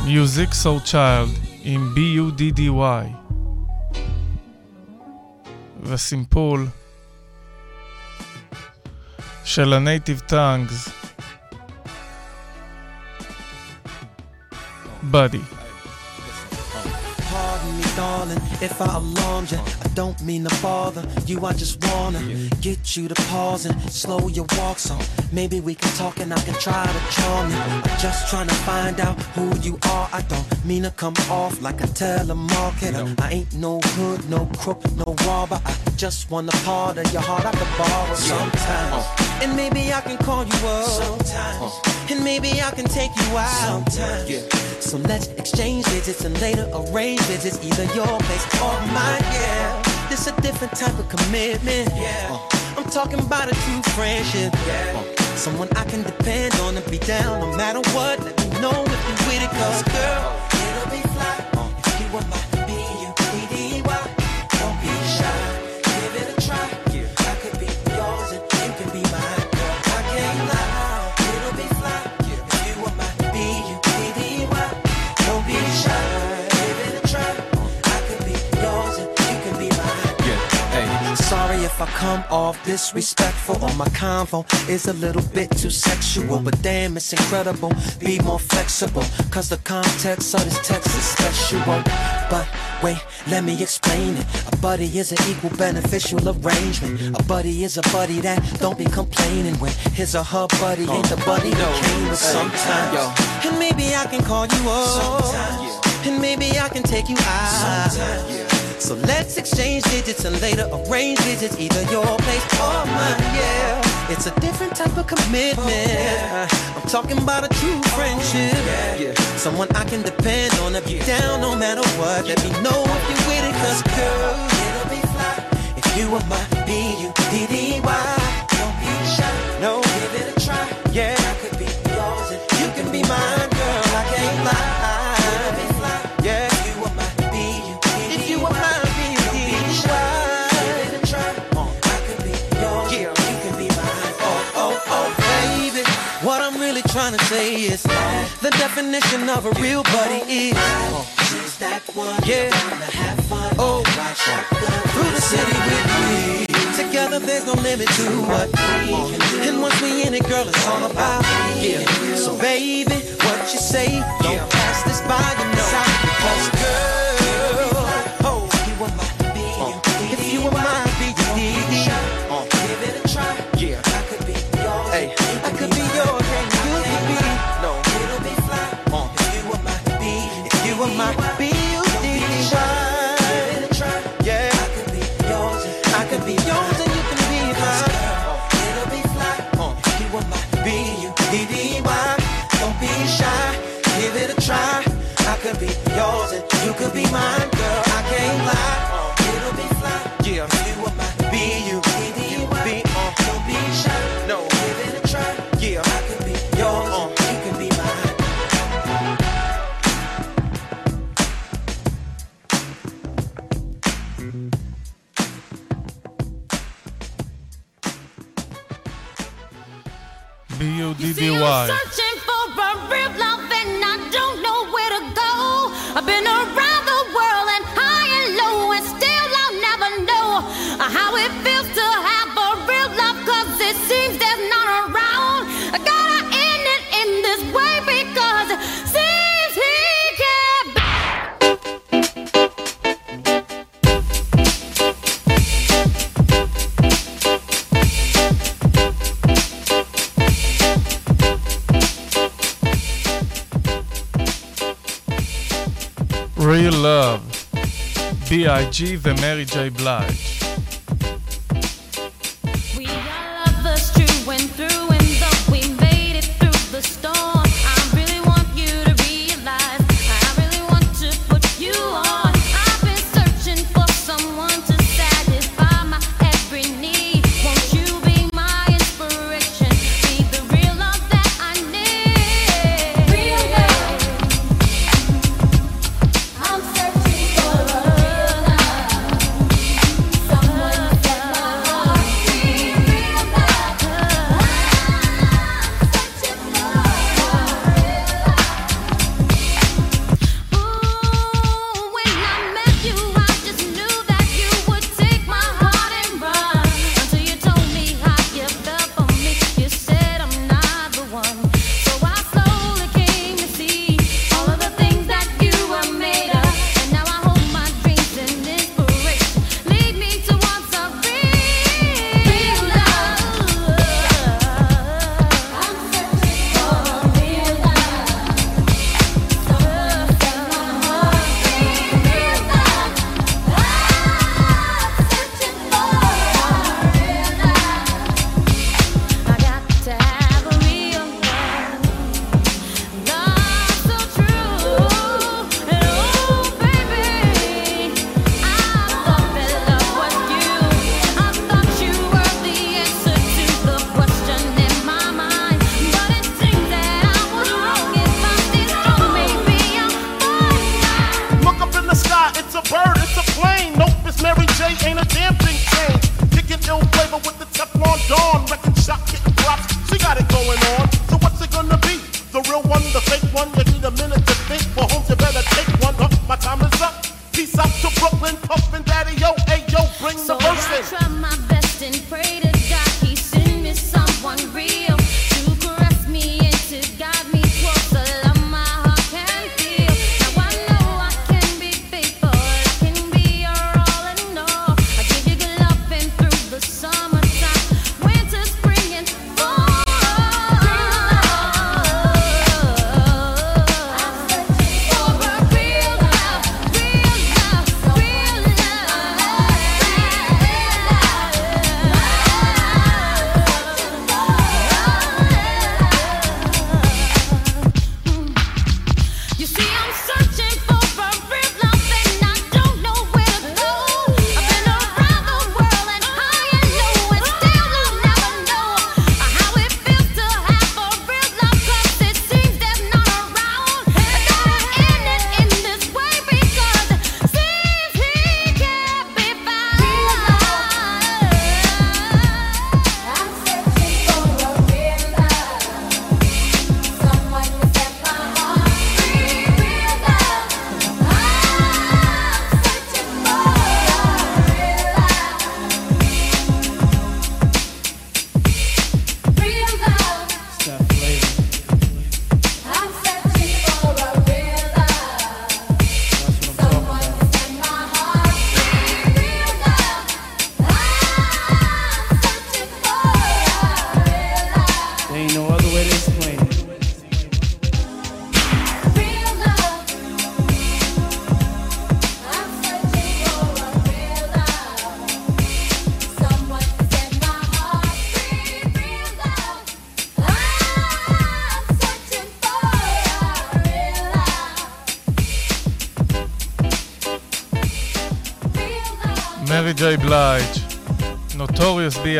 Music So Child, עם B-U-D-D-Y. וסימפול של הנייטיב טאנגס, Buddy. Pardon me, darling, if I alarmed you. I don't mean to bother you. I just wanna get you to pause and slow your walk so maybe we can talk and I can try to charm you. I'm just trying to find out who you are. I don't mean to come off like a telemarketer. I ain't no hood, no crook, no robber. I just want a part of your heart I could borrow sometimes. Uh. And maybe I can call you up. Sometimes. And maybe I can take you out. Sometimes. So let's exchange digits and later arrange visits, either your place or mine. Yeah, this a different type of commitment. Yeah, uh, I'm talking about a true friendship. Yeah, uh, someone I can depend on and be down no matter what. Let me know if you with it, cause girl, it'll be fly uh, if you were my come off disrespectful or my convo is a little bit too sexual, but damn, it's incredible. Be more flexible, cause the context of this text is special. But wait, let me explain it. A buddy is an equal beneficial arrangement. A buddy is a buddy that don't be complaining when his or her buddy ain't the buddy that came with sometime. And maybe I can call you up. Sometimes. And maybe I can take you out. So let's exchange digits and later arrange visits, either your place or mine. Yeah, it's a different type of commitment. I'm talking about a true friendship. Someone I can depend on if you down no matter what. Let me know if you're with it, cause girl, it'll be fly if you were my B-U-D-D-Y. Is the definition of a real buddy is. That one yeah. Oh, through the city with me. Together, there's no limit to what we And once we in it, girl, it's all about yeah. So, baby, what you say? Don't pass this by your side. Cause, girl, You see, I'm searching for a real love and I don't know where to go. I've been around the world and high and low, and still I'll never know how it feels to have a real love, cause it seems there's none around. I gotta Real Love, B.I.G. the Mary J. Blige.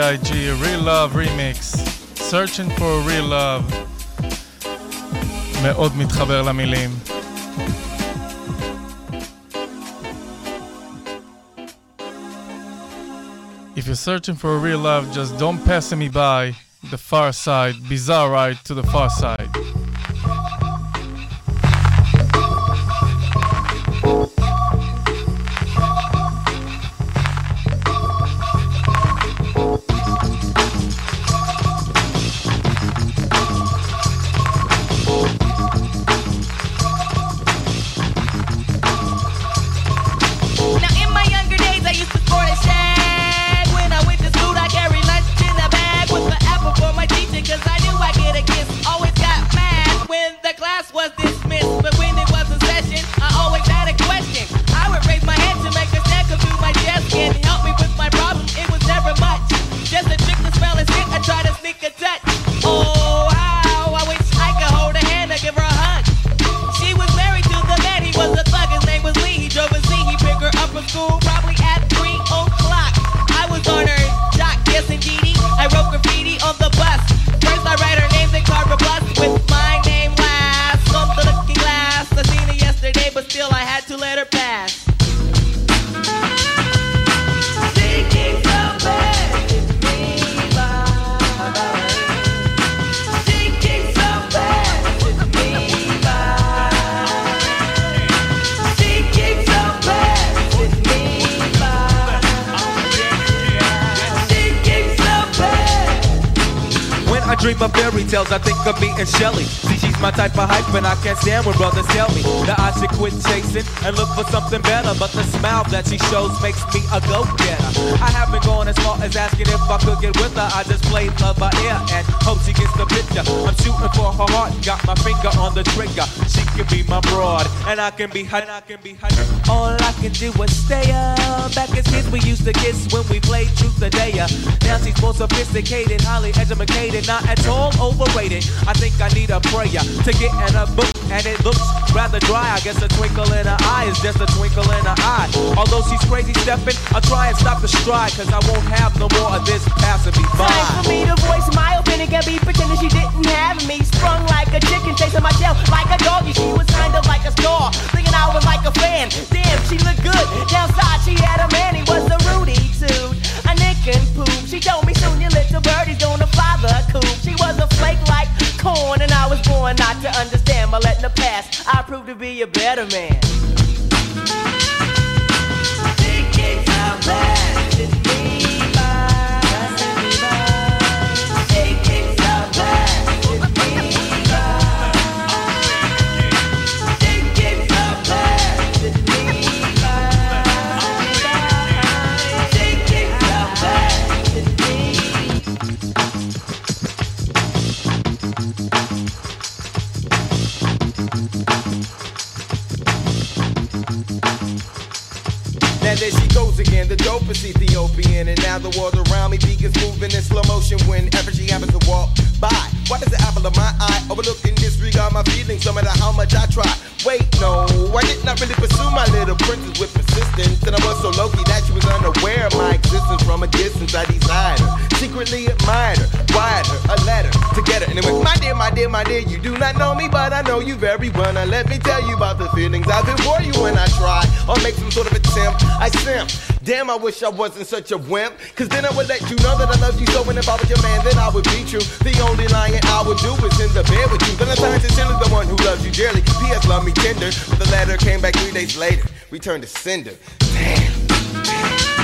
B.I.G. Real Love Remix, Searching for a Real Love, מאוד מתחבר למילים. If you're searching for a real love, just don't pass me by. The far side, bizarre ride to the far side. And I can be her. I can be her. All I can do is stay up. Back as kids, we used to kiss when we played truth or dare. Now she's more sophisticated, highly educated, not at all overrated. I think I need a prayer to get in a book, and it looks rather dry. I guess a twinkle in her eye is just a twinkle in her eye. Although she's crazy stepping, I'll try and stop the stride, cause I won't have no more of this passing me by. Time for me to voice my opinion, can be pretending she didn't have me. Sprung like like. Damn, she looked good. Downside, she had a man, he was a Rudy too. A nick and poop. She told me soon your little birdie's gonna fly the coop. She was a flake like corn, and I was born not to understand. But letting the past, I proved to be a better man. She keeps me. Now the world around me begins moving in slow motion whenever she happens to walk by. Why does the apple of my eye overlook and disregard my feelings no matter how much I try? Wait, no, I did not really pursue my little princess with persistence, and I was so low key that she was unaware of my existence from a distance. I desired her, secretly admired her, wired her a letter to get her, and it was, my dear, my dear, my dear, you do not know me, but I know you very well. Now let me tell you about the feelings I've been for you when I try or make some sort of attempt. I simp. Damn, I wish I wasn't such a wimp. Cause then I would let you know that I love you so. And if I was your man, then I would be true. The only lying I would do is in the bed with you. Valentine's is still the one who loves you dearly. P.S. Love me tender. But the letter came back three days later. Returned to sender. Damn.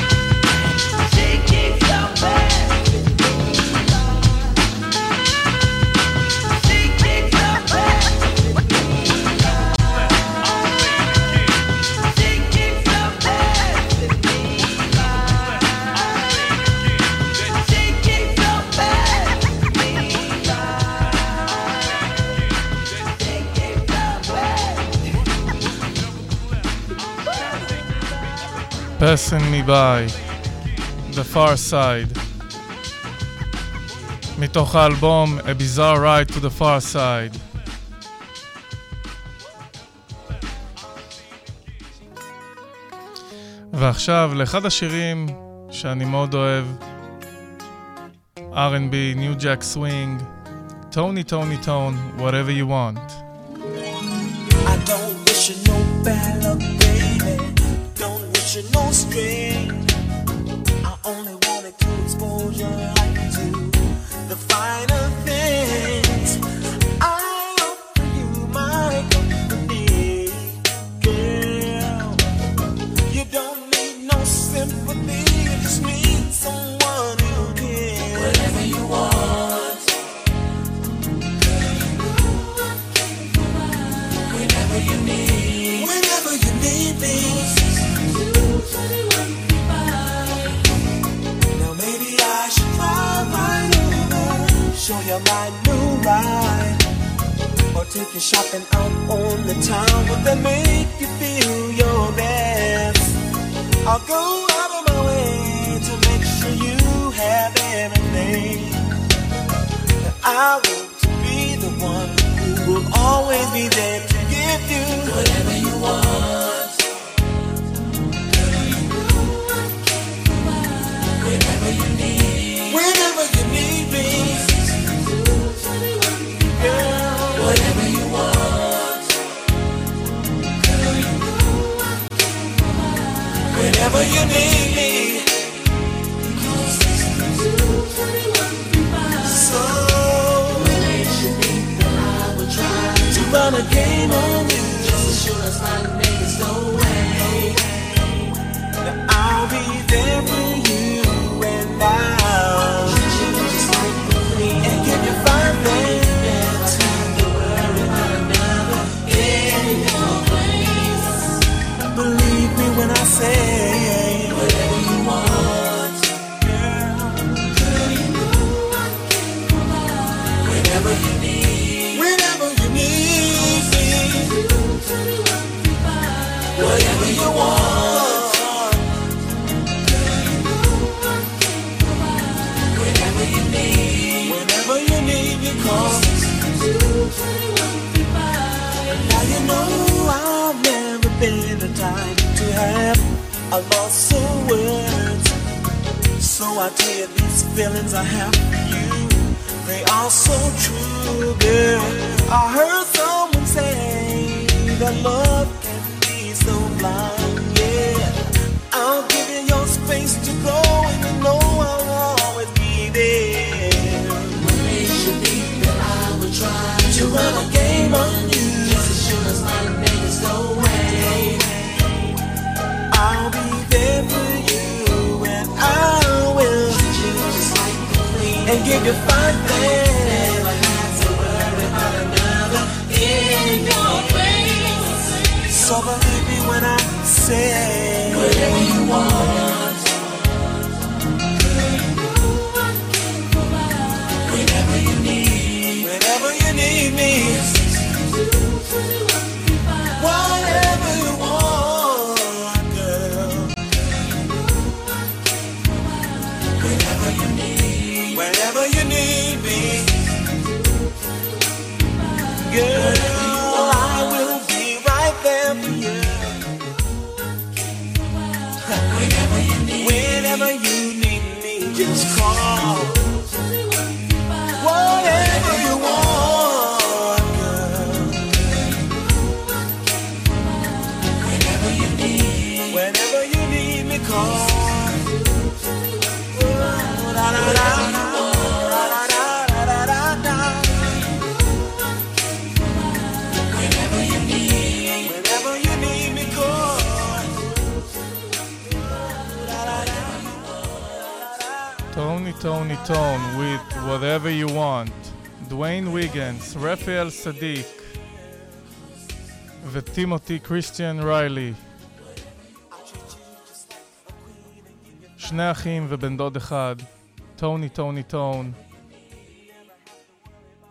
Passing Me By, The Far Side. מתוך האלבום A Bizarre Ride to the Far Side. ועכשיו לאחד השירים שאני מאוד אוהב, R&B, New Jack Swing, טוני טוני טון, whatever you want. I don't wish you no bad no strength. You my new ride, or take you shopping out on the town. Would that make you feel your best? I'll go out of my way to make sure you have everything. That I want to be the one who will always be there to give you whatever you want. Whenever you need me. So, to run a game on you. Just to show us like niggas no way. That I'll be there a lost of words. So I tell you these feelings I have for you, they are so true, girl. I heard someone say that love can be so blind, yeah. I'll give you your space to go, and you know I'll always be there. When you need that I will try to run a give you fine things. Never have to worry about another in your. So believe me when I say whatever you want. Whenever you need, whenever you need me. Just call. Whatever you want, טוני טון, with whatever you want, דוויין ויגנס, רפאל סדיק וטימותי קריסטיאן ריילי. שני אחים ובן דוד אחד, טוני טוני טון,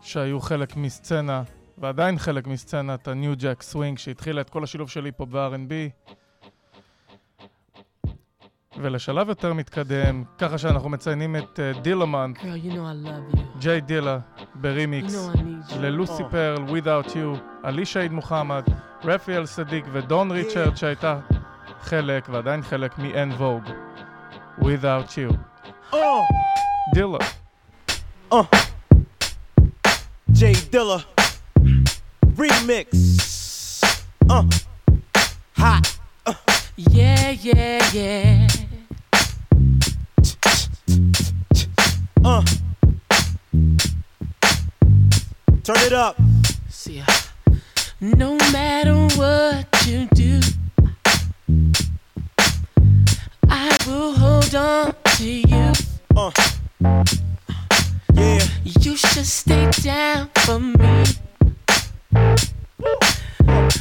שהיו חלק מסצנה, ועדיין חלק מסצנת הניו ג'ק סווינג, שהתחילה את כל השילוב שלי פה ב-R&B. ולשלב יותר מתקדם, ככה שאנחנו מציינים את אה, דילמן, ג'יי דילה, ברימיקס, ללוסי פרל, Without You, אלישע מוחמד, רפיאל סדיק ודון ריצ'רד שהייתה חלק ועדיין חלק מ-N Vogue, Without You. דילה. ג'יי דילה. רימיקס. Uh. Yeah, yeah, yeah. Uh. Turn it up. See, uh, no matter what you do, I will hold on to you. Uh. Yeah. You should stay down for me.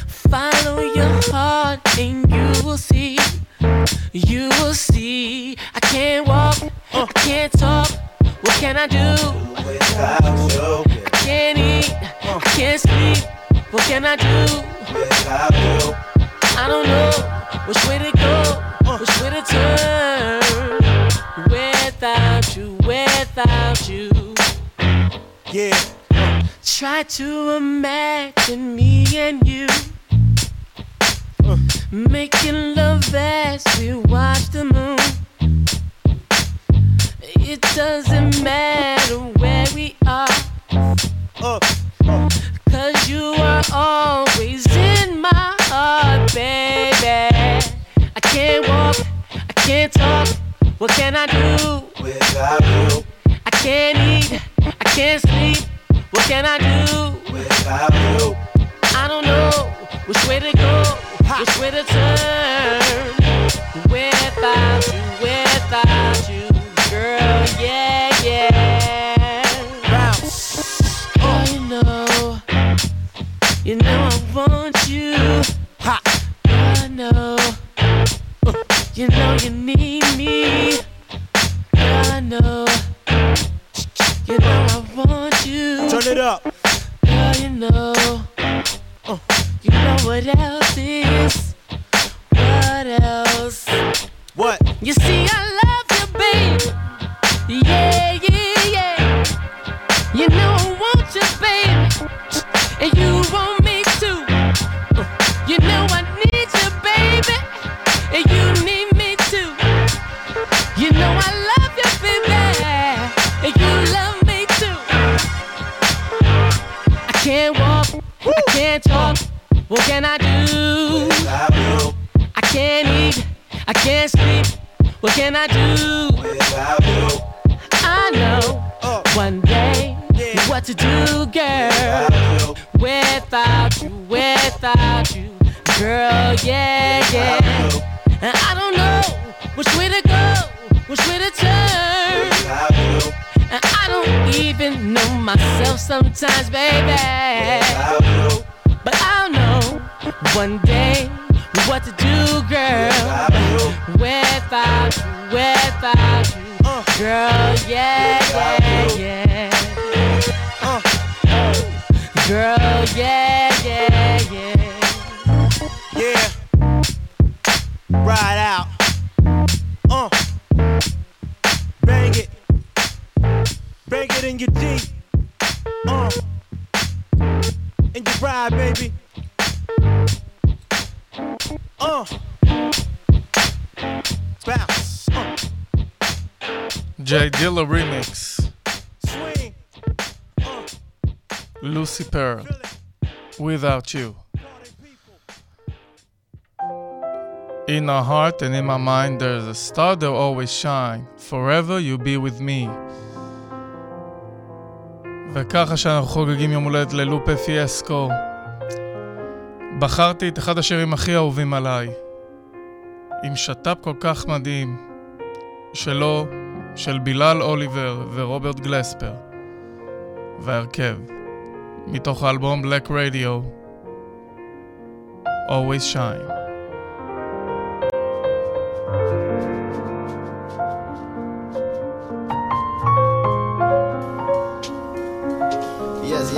Follow your heart and you will see. You will see. I can't walk, I can't talk. What can I do? Without you, I can't eat, I can't sleep. What can I do? without you. I don't know which way to go, which way to turn. Without you, without you. Yeah. Try to imagine me and you uh. making love as we watch the moon. It doesn't matter where we are, cause you are always in my heart, baby. I can't walk, I can't talk. What can I do? Without you, I can't eat, I can't sleep. What can I do? without you. I don't know which way to go, which way to turn. Without you, without you, you know I want you. Hot. I know, you know you need me. I know, you know I want you. Turn it up. Girl, you know, uh, you know what else is? What else? What? You see, I love you, babe. Yeah, yeah, yeah. You know I want you, baby, and you want talk. What can I do? Without you, I can't eat, I can't sleep. What can I do? without you. I know one day what to do, girl. Without you, without you, girl, yeah, yeah. And I don't know which way to go, which way to turn. And I don't even know myself sometimes, baby. But I'll know one day what to do, girl. Without you, without you, girl, yeah, yeah, yeah. Girl, yeah, yeah, yeah. Yeah. Ride out. Uh. Bang it. Bang it in your Jeep. Uh and you ride, baby. Uh. Bounce. Uh. J Dilla remix. Swing. Uh. Lucy Pearl. Without you. In my heart and in my mind, there's a star that will always shine. Forever you'll be with me. וככה שאנחנו חוגגים יום הולדת ללופה פיאסקו, בחרתי את אחד השירים הכי אהובים עליי, עם שת"פ כל כך מדהים, שלו, של בילאל אוליבר ורוברט גלספר, וההרכב, מתוך האלבום Black Radio, Always Shine.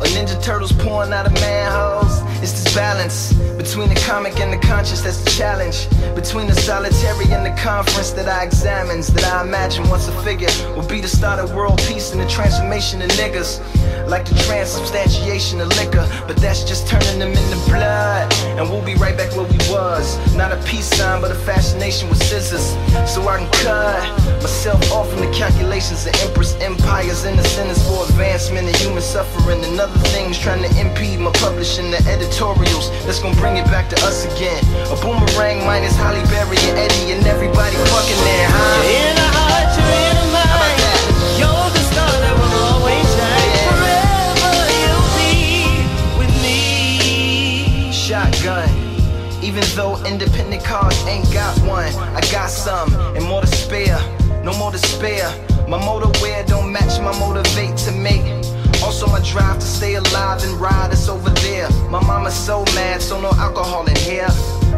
A Ninja Turtles pouring out of manholes. It's the balance between the comic and the conscious that's the challenge. Between the solitary and the conference that I examines, that I imagine once a figure will be the start of world peace and the transformation of niggas. Like the transubstantiation of liquor, but that's just turning them into blood. And we'll be right back where we was. Not a peace sign, but a fascination with scissors. So I can cut myself off from the calculations of empress empires and the centers for advancement and human suffering and other things trying to impede my publishing the that's gonna bring it back to us again. A boomerang minus Halle Berry and Eddie and everybody fucking there, huh? You're in the heart, you're in mind. You're the star that will always shine. Forever you'll be with me. Shotgun. Even though independent cars ain't got one, I got some and more to spare. No more to spare. My motor wear don't match my motivate to make. Also my drive to stay alive and ride is over there. My mama's so mad, so no alcohol in here.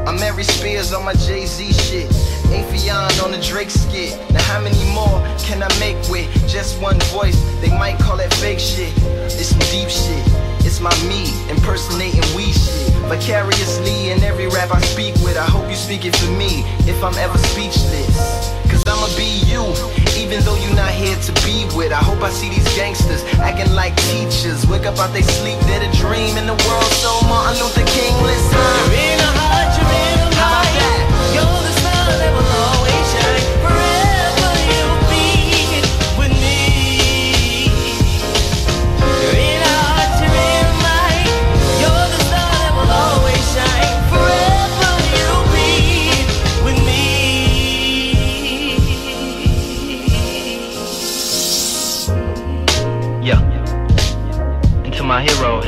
I'm Mary Spears on my Jay-Z shit. Afion on the Drake skit. Now how many more can I make with just one voice? They might call it fake shit. It's some deep shit. It's my me impersonating we shit. Vicariously in every rap I speak with. I hope you speak it for me if I'm ever speechless. Cause I'ma be you, even though you're not here to be with. I hope I see these gangsters acting like teachers. Wake up out they sleep, they're the dream in the world. So Martin Luther King, listen.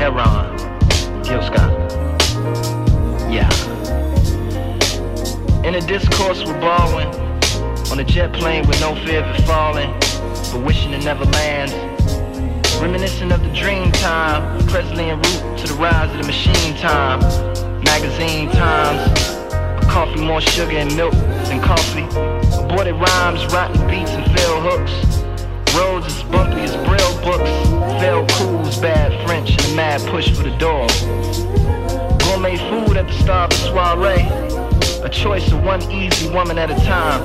Heron, Gil Scott. Yeah. In a discourse with Baldwin, on a jet plane with no fear of it falling, but wishing it never lands. Reminiscent of the dream time, Presley en route to the rise of the machine time. Magazine times, coffee more sugar and milk than coffee. Aborted rhymes, rotten beats and failed hooks. Roads as bumpy as braille books. Failed cools, bad French, and a mad push for the door. Gourmet food at the star of soiree. A choice of one easy woman at a time.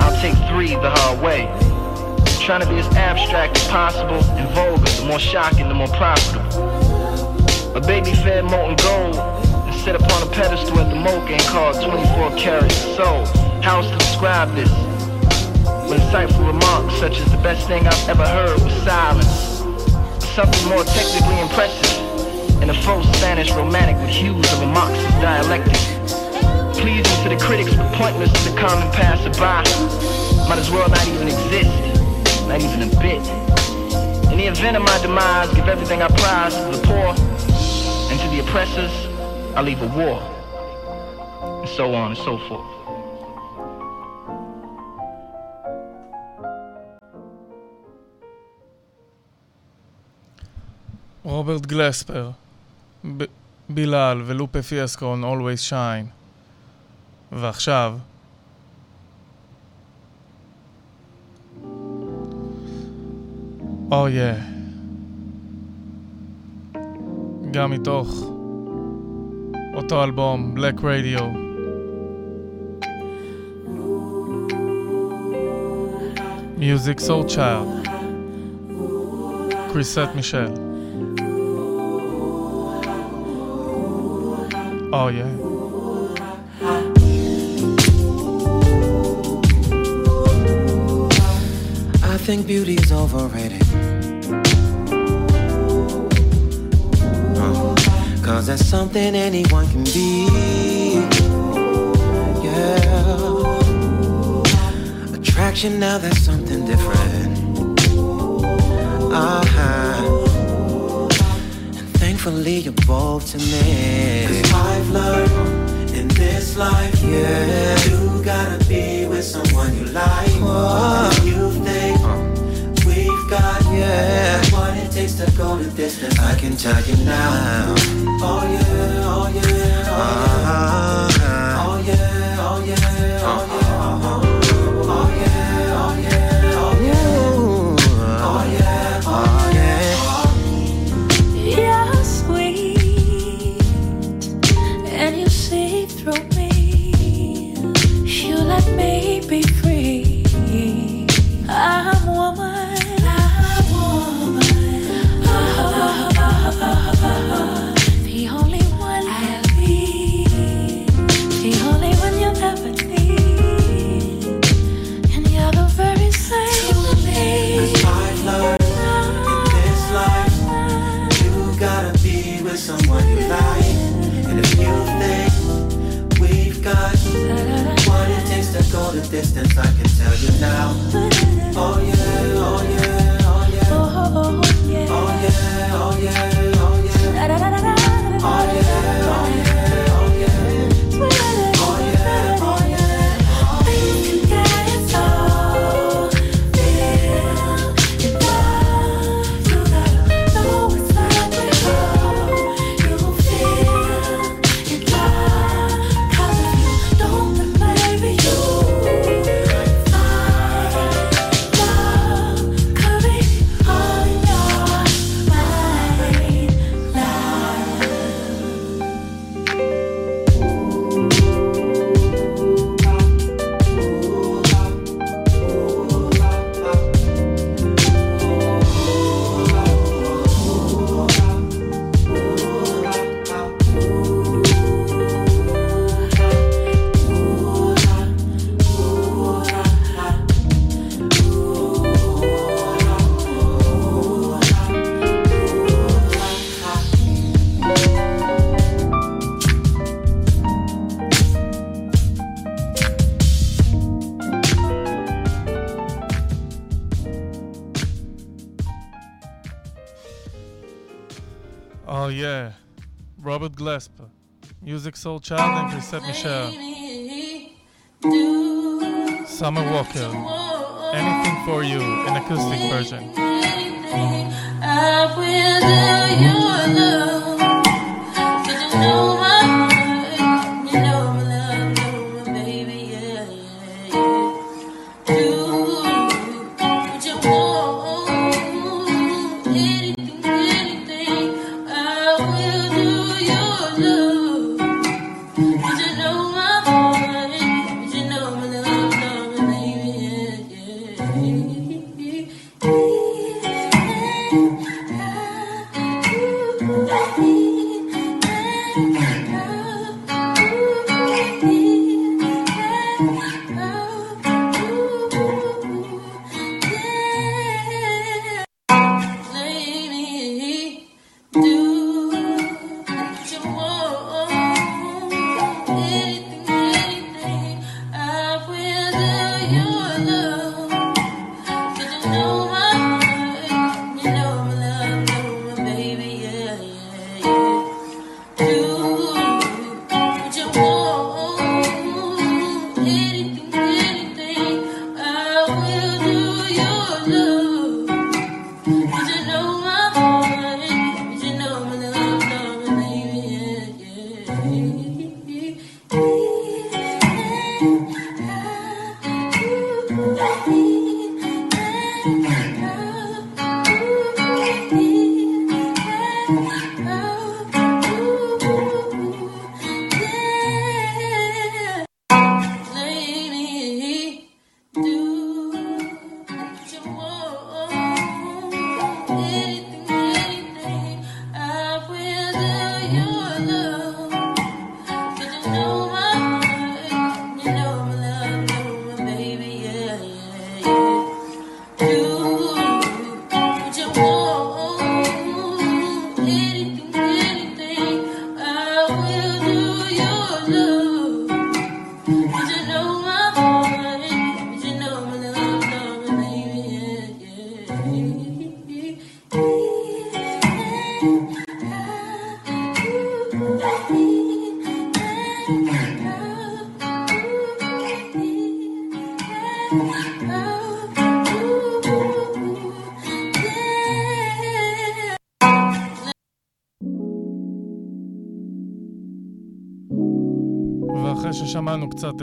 I'll take three the hard way. Trying to be as abstract as possible and vulgar. The more shocking, the more profitable. A baby fed molten gold and set upon a pedestal at the Mocha and called 24 karat So, How to describe this? With insightful remarks such as the best thing I've ever heard was silence. Something more technically impressive in a faux Spanish romantic with hues of a Marxist dialectic. Pleasing to the critics but pointless to the common passerby. Might as well not even exist, not even a bit. In the event of my demise, give everything I prize to the poor, and to the oppressors, I leave a war. And so on and so forth. רוברט גלספר, ב- בילאל ולופה פיאסקו on Always Shine. ועכשיו, או יא. גם מתוך אותו אלבום, Black Radio. Music Soul Child. קריסט מישל. Oh yeah. I think beauty is overrated. Uh, Cause that's something anyone can be. Yeah. Attraction, now that's something different. Uh-huh. You're both to me. Cause I've learned in this life, yeah. You gotta be with someone you like. And you think we've got, yeah. What it takes to go the distance, I can tell you now. Oh yeah, oh yeah, oh yeah. Oh now. Musiq Soulchild and Chrisette Michele, Summer Walker, Anything for You, an acoustic version.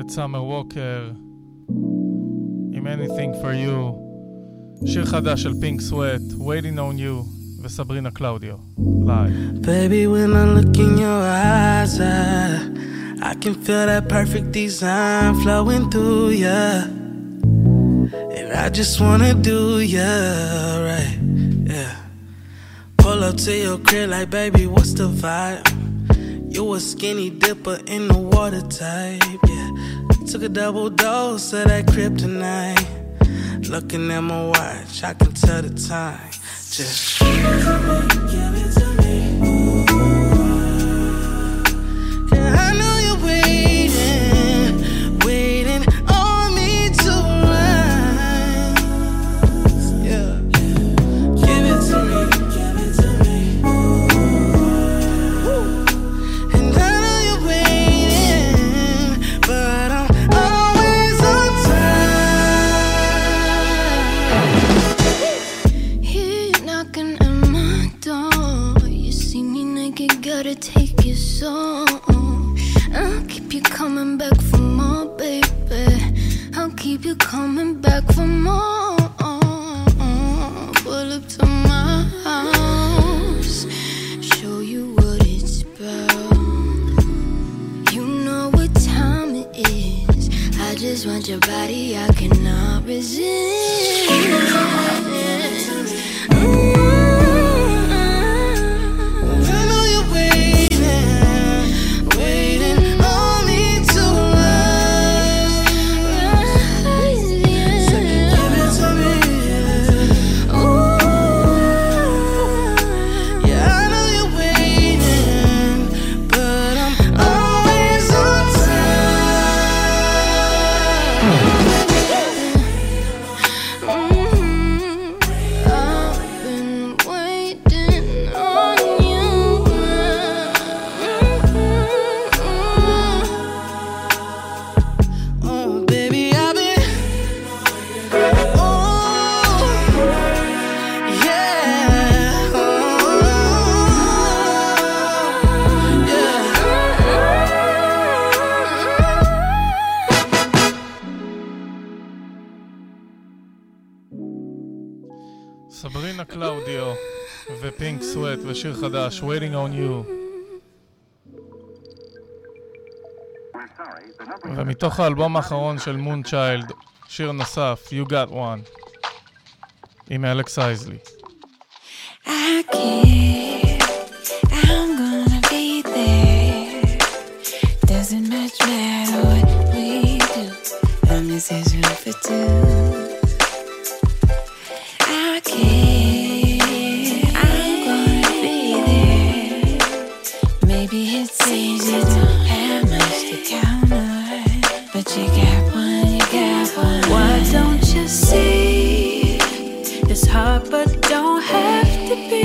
את סאמר ווקר עם Anything for You, שיר חדש של פינק סוואט, Waiting on You וסברינה קלאודיו, לייב. Baby, when I look in your eyes, I, I can feel that perfect design flowing through ya. And I just wanna do ya right, yeah. Pull up to your crib like, baby, what's the vibe? You a skinny dipper in the water type, yeah. Took a double dose of that kryptonite. Looking at my watch, I can tell the time. Just give it to me, give it to me. Ooh, I know you're waiting. Gotta take it so. I'll keep you coming back for more, baby. I'll keep you coming back for more. Pull up to my house, show you what it's about. You know what time it is. I just want your body, I cannot resist. Waiting on You. ומתוך האלבום האחרון של מון צ'יילד, שיר נוסף, You Got One, עם אלכס אייזלי. I care. I'm gonna be there. Doesn't much matter what we do. Long as there's room for two. I care. Maybe it seems have much to but you got one. You got one. Why don't you see? It's hard, but don't have to be.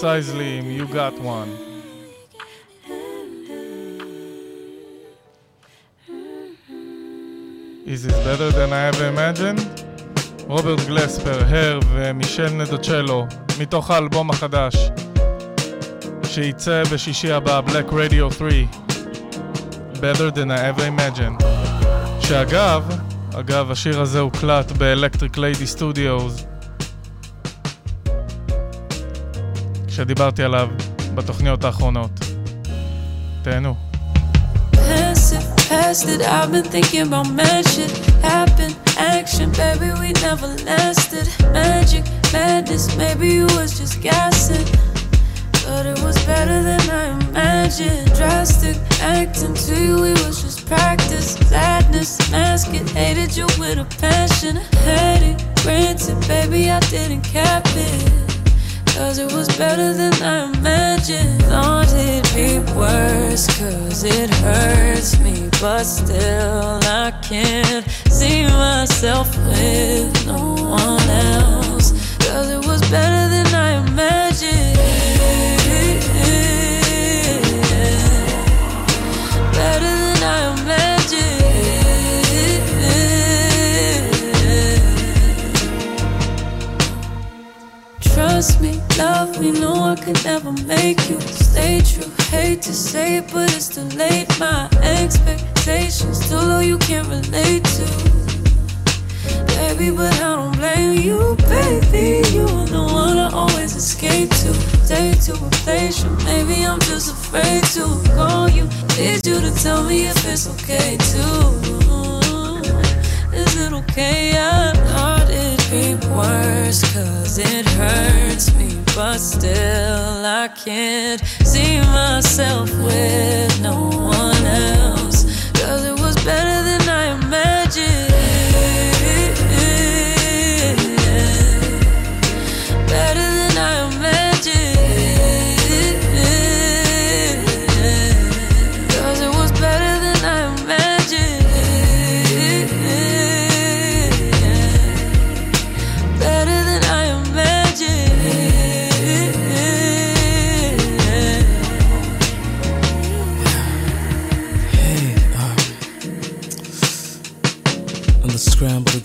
אלכס אייזלי עם You Got One. Is this better than I ever imagined? רוברט גלספר, הר ומישל נדוצ'לו מתוך האלבום החדש שייצא בשישי הבא, Black Radio 3, Better Than I Ever Imagine. שאגב, אגב, השיר הזה הוקלט באלקטריק ליידי סטודיוס, כשדיברתי עליו בתוכניות האחרונות. תהנו. past it. I've been thinking about magic. Happen, action, baby, we never lasted. Magic, madness, maybe you was just gassing. But it was better than I imagined. Drastic acting to you, it was just practice. Sadness, mask it, hated you with a passion. Had it, granted, baby, I didn't cap it. Cause it was better than I imagined. Thought it'd be worse, cause it hurts me. But still, I can't see myself with no one else. Cause it was better love me, no I could never make you stay true. Hate to say it, but it's too late. My expectations too low, you can't relate to. Baby, but I don't blame you, baby. You are the one I always escape to. Day to replace you. Maybe I'm just afraid to call you. Need you to tell me if it's okay too. Is it okay? I thought it'd be worse, cause it hurts me. But still, I can't see myself with no one else. Cause it was better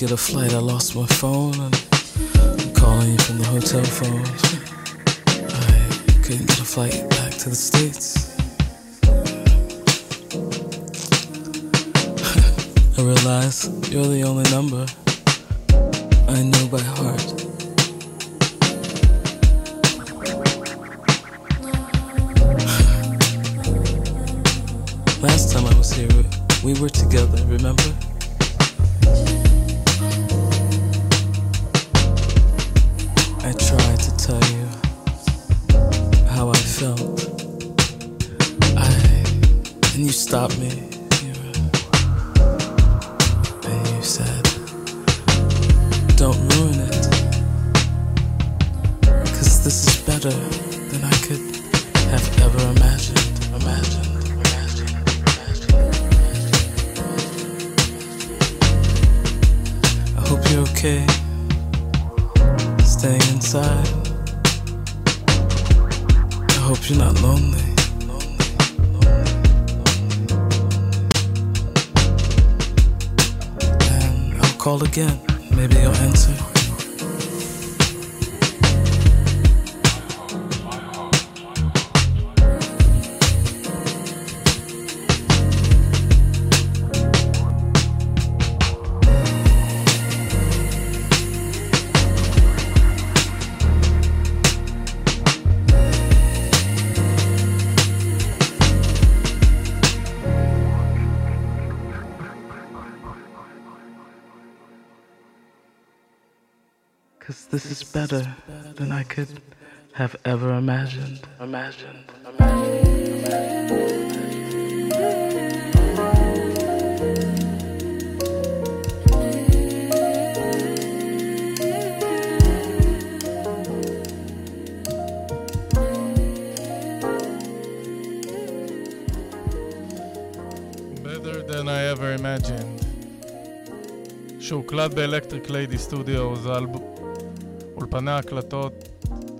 get a flight, I lost my phone and I'm calling you from the hotel phone. I couldn't get a flight back to the States. I realize you're the only number I know by heart. Last time I was here, we were together, remember? שהוקלט באלקטריק ליידי סטודיו, זה אולפני ההקלטות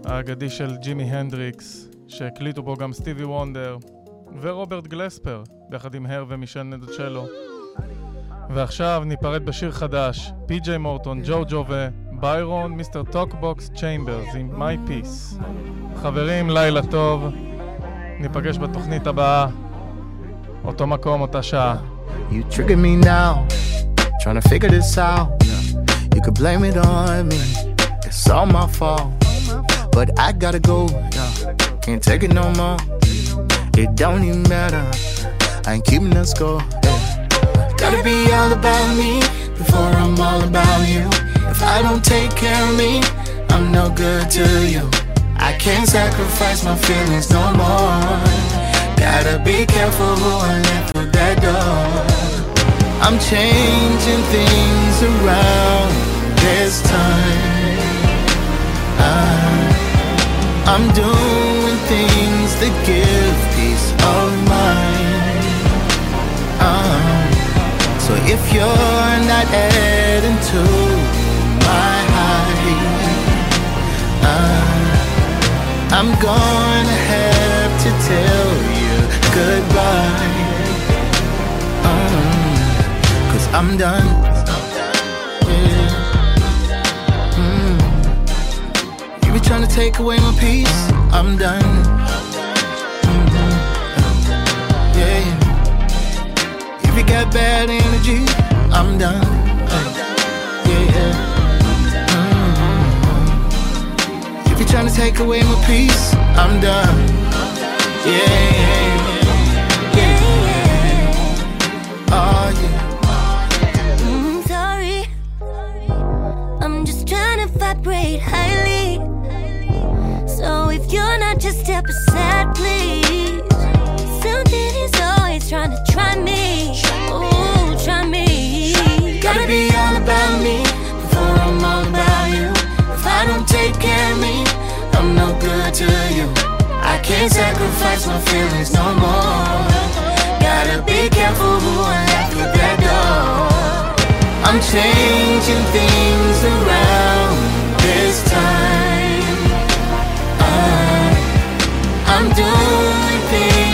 האגדי של ג'ימי הנדריקס, שהקליטו בו גם סטיבי וונדר ורוברט גלספר, ביחד עם הר ומישל נדצ'לו. ועכשיו ניפרד בשיר חדש, פי.ג'יי מורטון, ג'ו ג'ו ביירון, מיסטר טוקבוקס צ'יימברס עם מיי פיס. חברים, לילה טוב. ניפגש בתוכנית הבאה. אותו מקום, אותה שעה. You trigger me now, trying to figure this out. You could blame it on me, it's all my fault. But I gotta go, can't take it no more. It don't even matter, I ain't keeping the score. Gotta be all about me before I'm all about you. If I don't take care of me, I'm no good to you. I can't sacrifice my feelings no more. Gotta be careful who I let through that door. I'm changing things around this time. I, I'm doing things that give peace of mind. Uh, so if you're not adding to my high, I'm gonna have to tell you goodbye. Um, I'm done. Yeah. Mm. You be trying to take away my peace. I'm done. Mhm. Yeah. If you got bad energy, I'm done. Yeah, yeah. Mhm. If you're trying to take away my peace, I'm done. Yeah, yeah. yeah. Oh, yeah. Vibrate highly. So if you're not, just step aside, please. Something is always trying to try me. Oh, try me. Gotta be all about me before I'm all about you. If I don't take care of me, I'm no good to you. I can't sacrifice my feelings no more. Gotta be careful who I let through that door. I'm changing things around this time. Uh, I'm doing things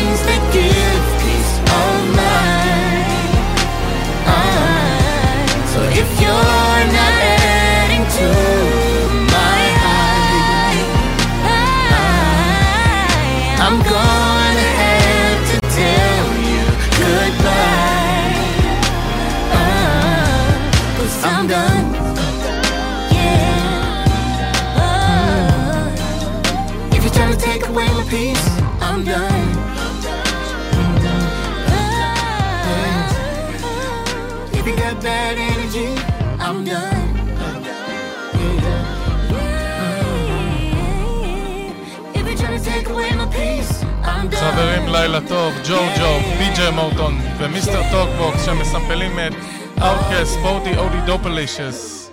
חברים, לילה טוב, ג'ורג'ו, בי.ג'יי מורטון ומיסטר טוקבוקס שמסמפלים את אאוטקאסט, פורטי אודי דופלישס.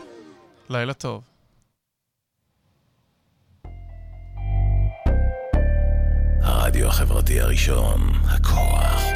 לילה טוב. הרדיו החברתי הראשון, הכוח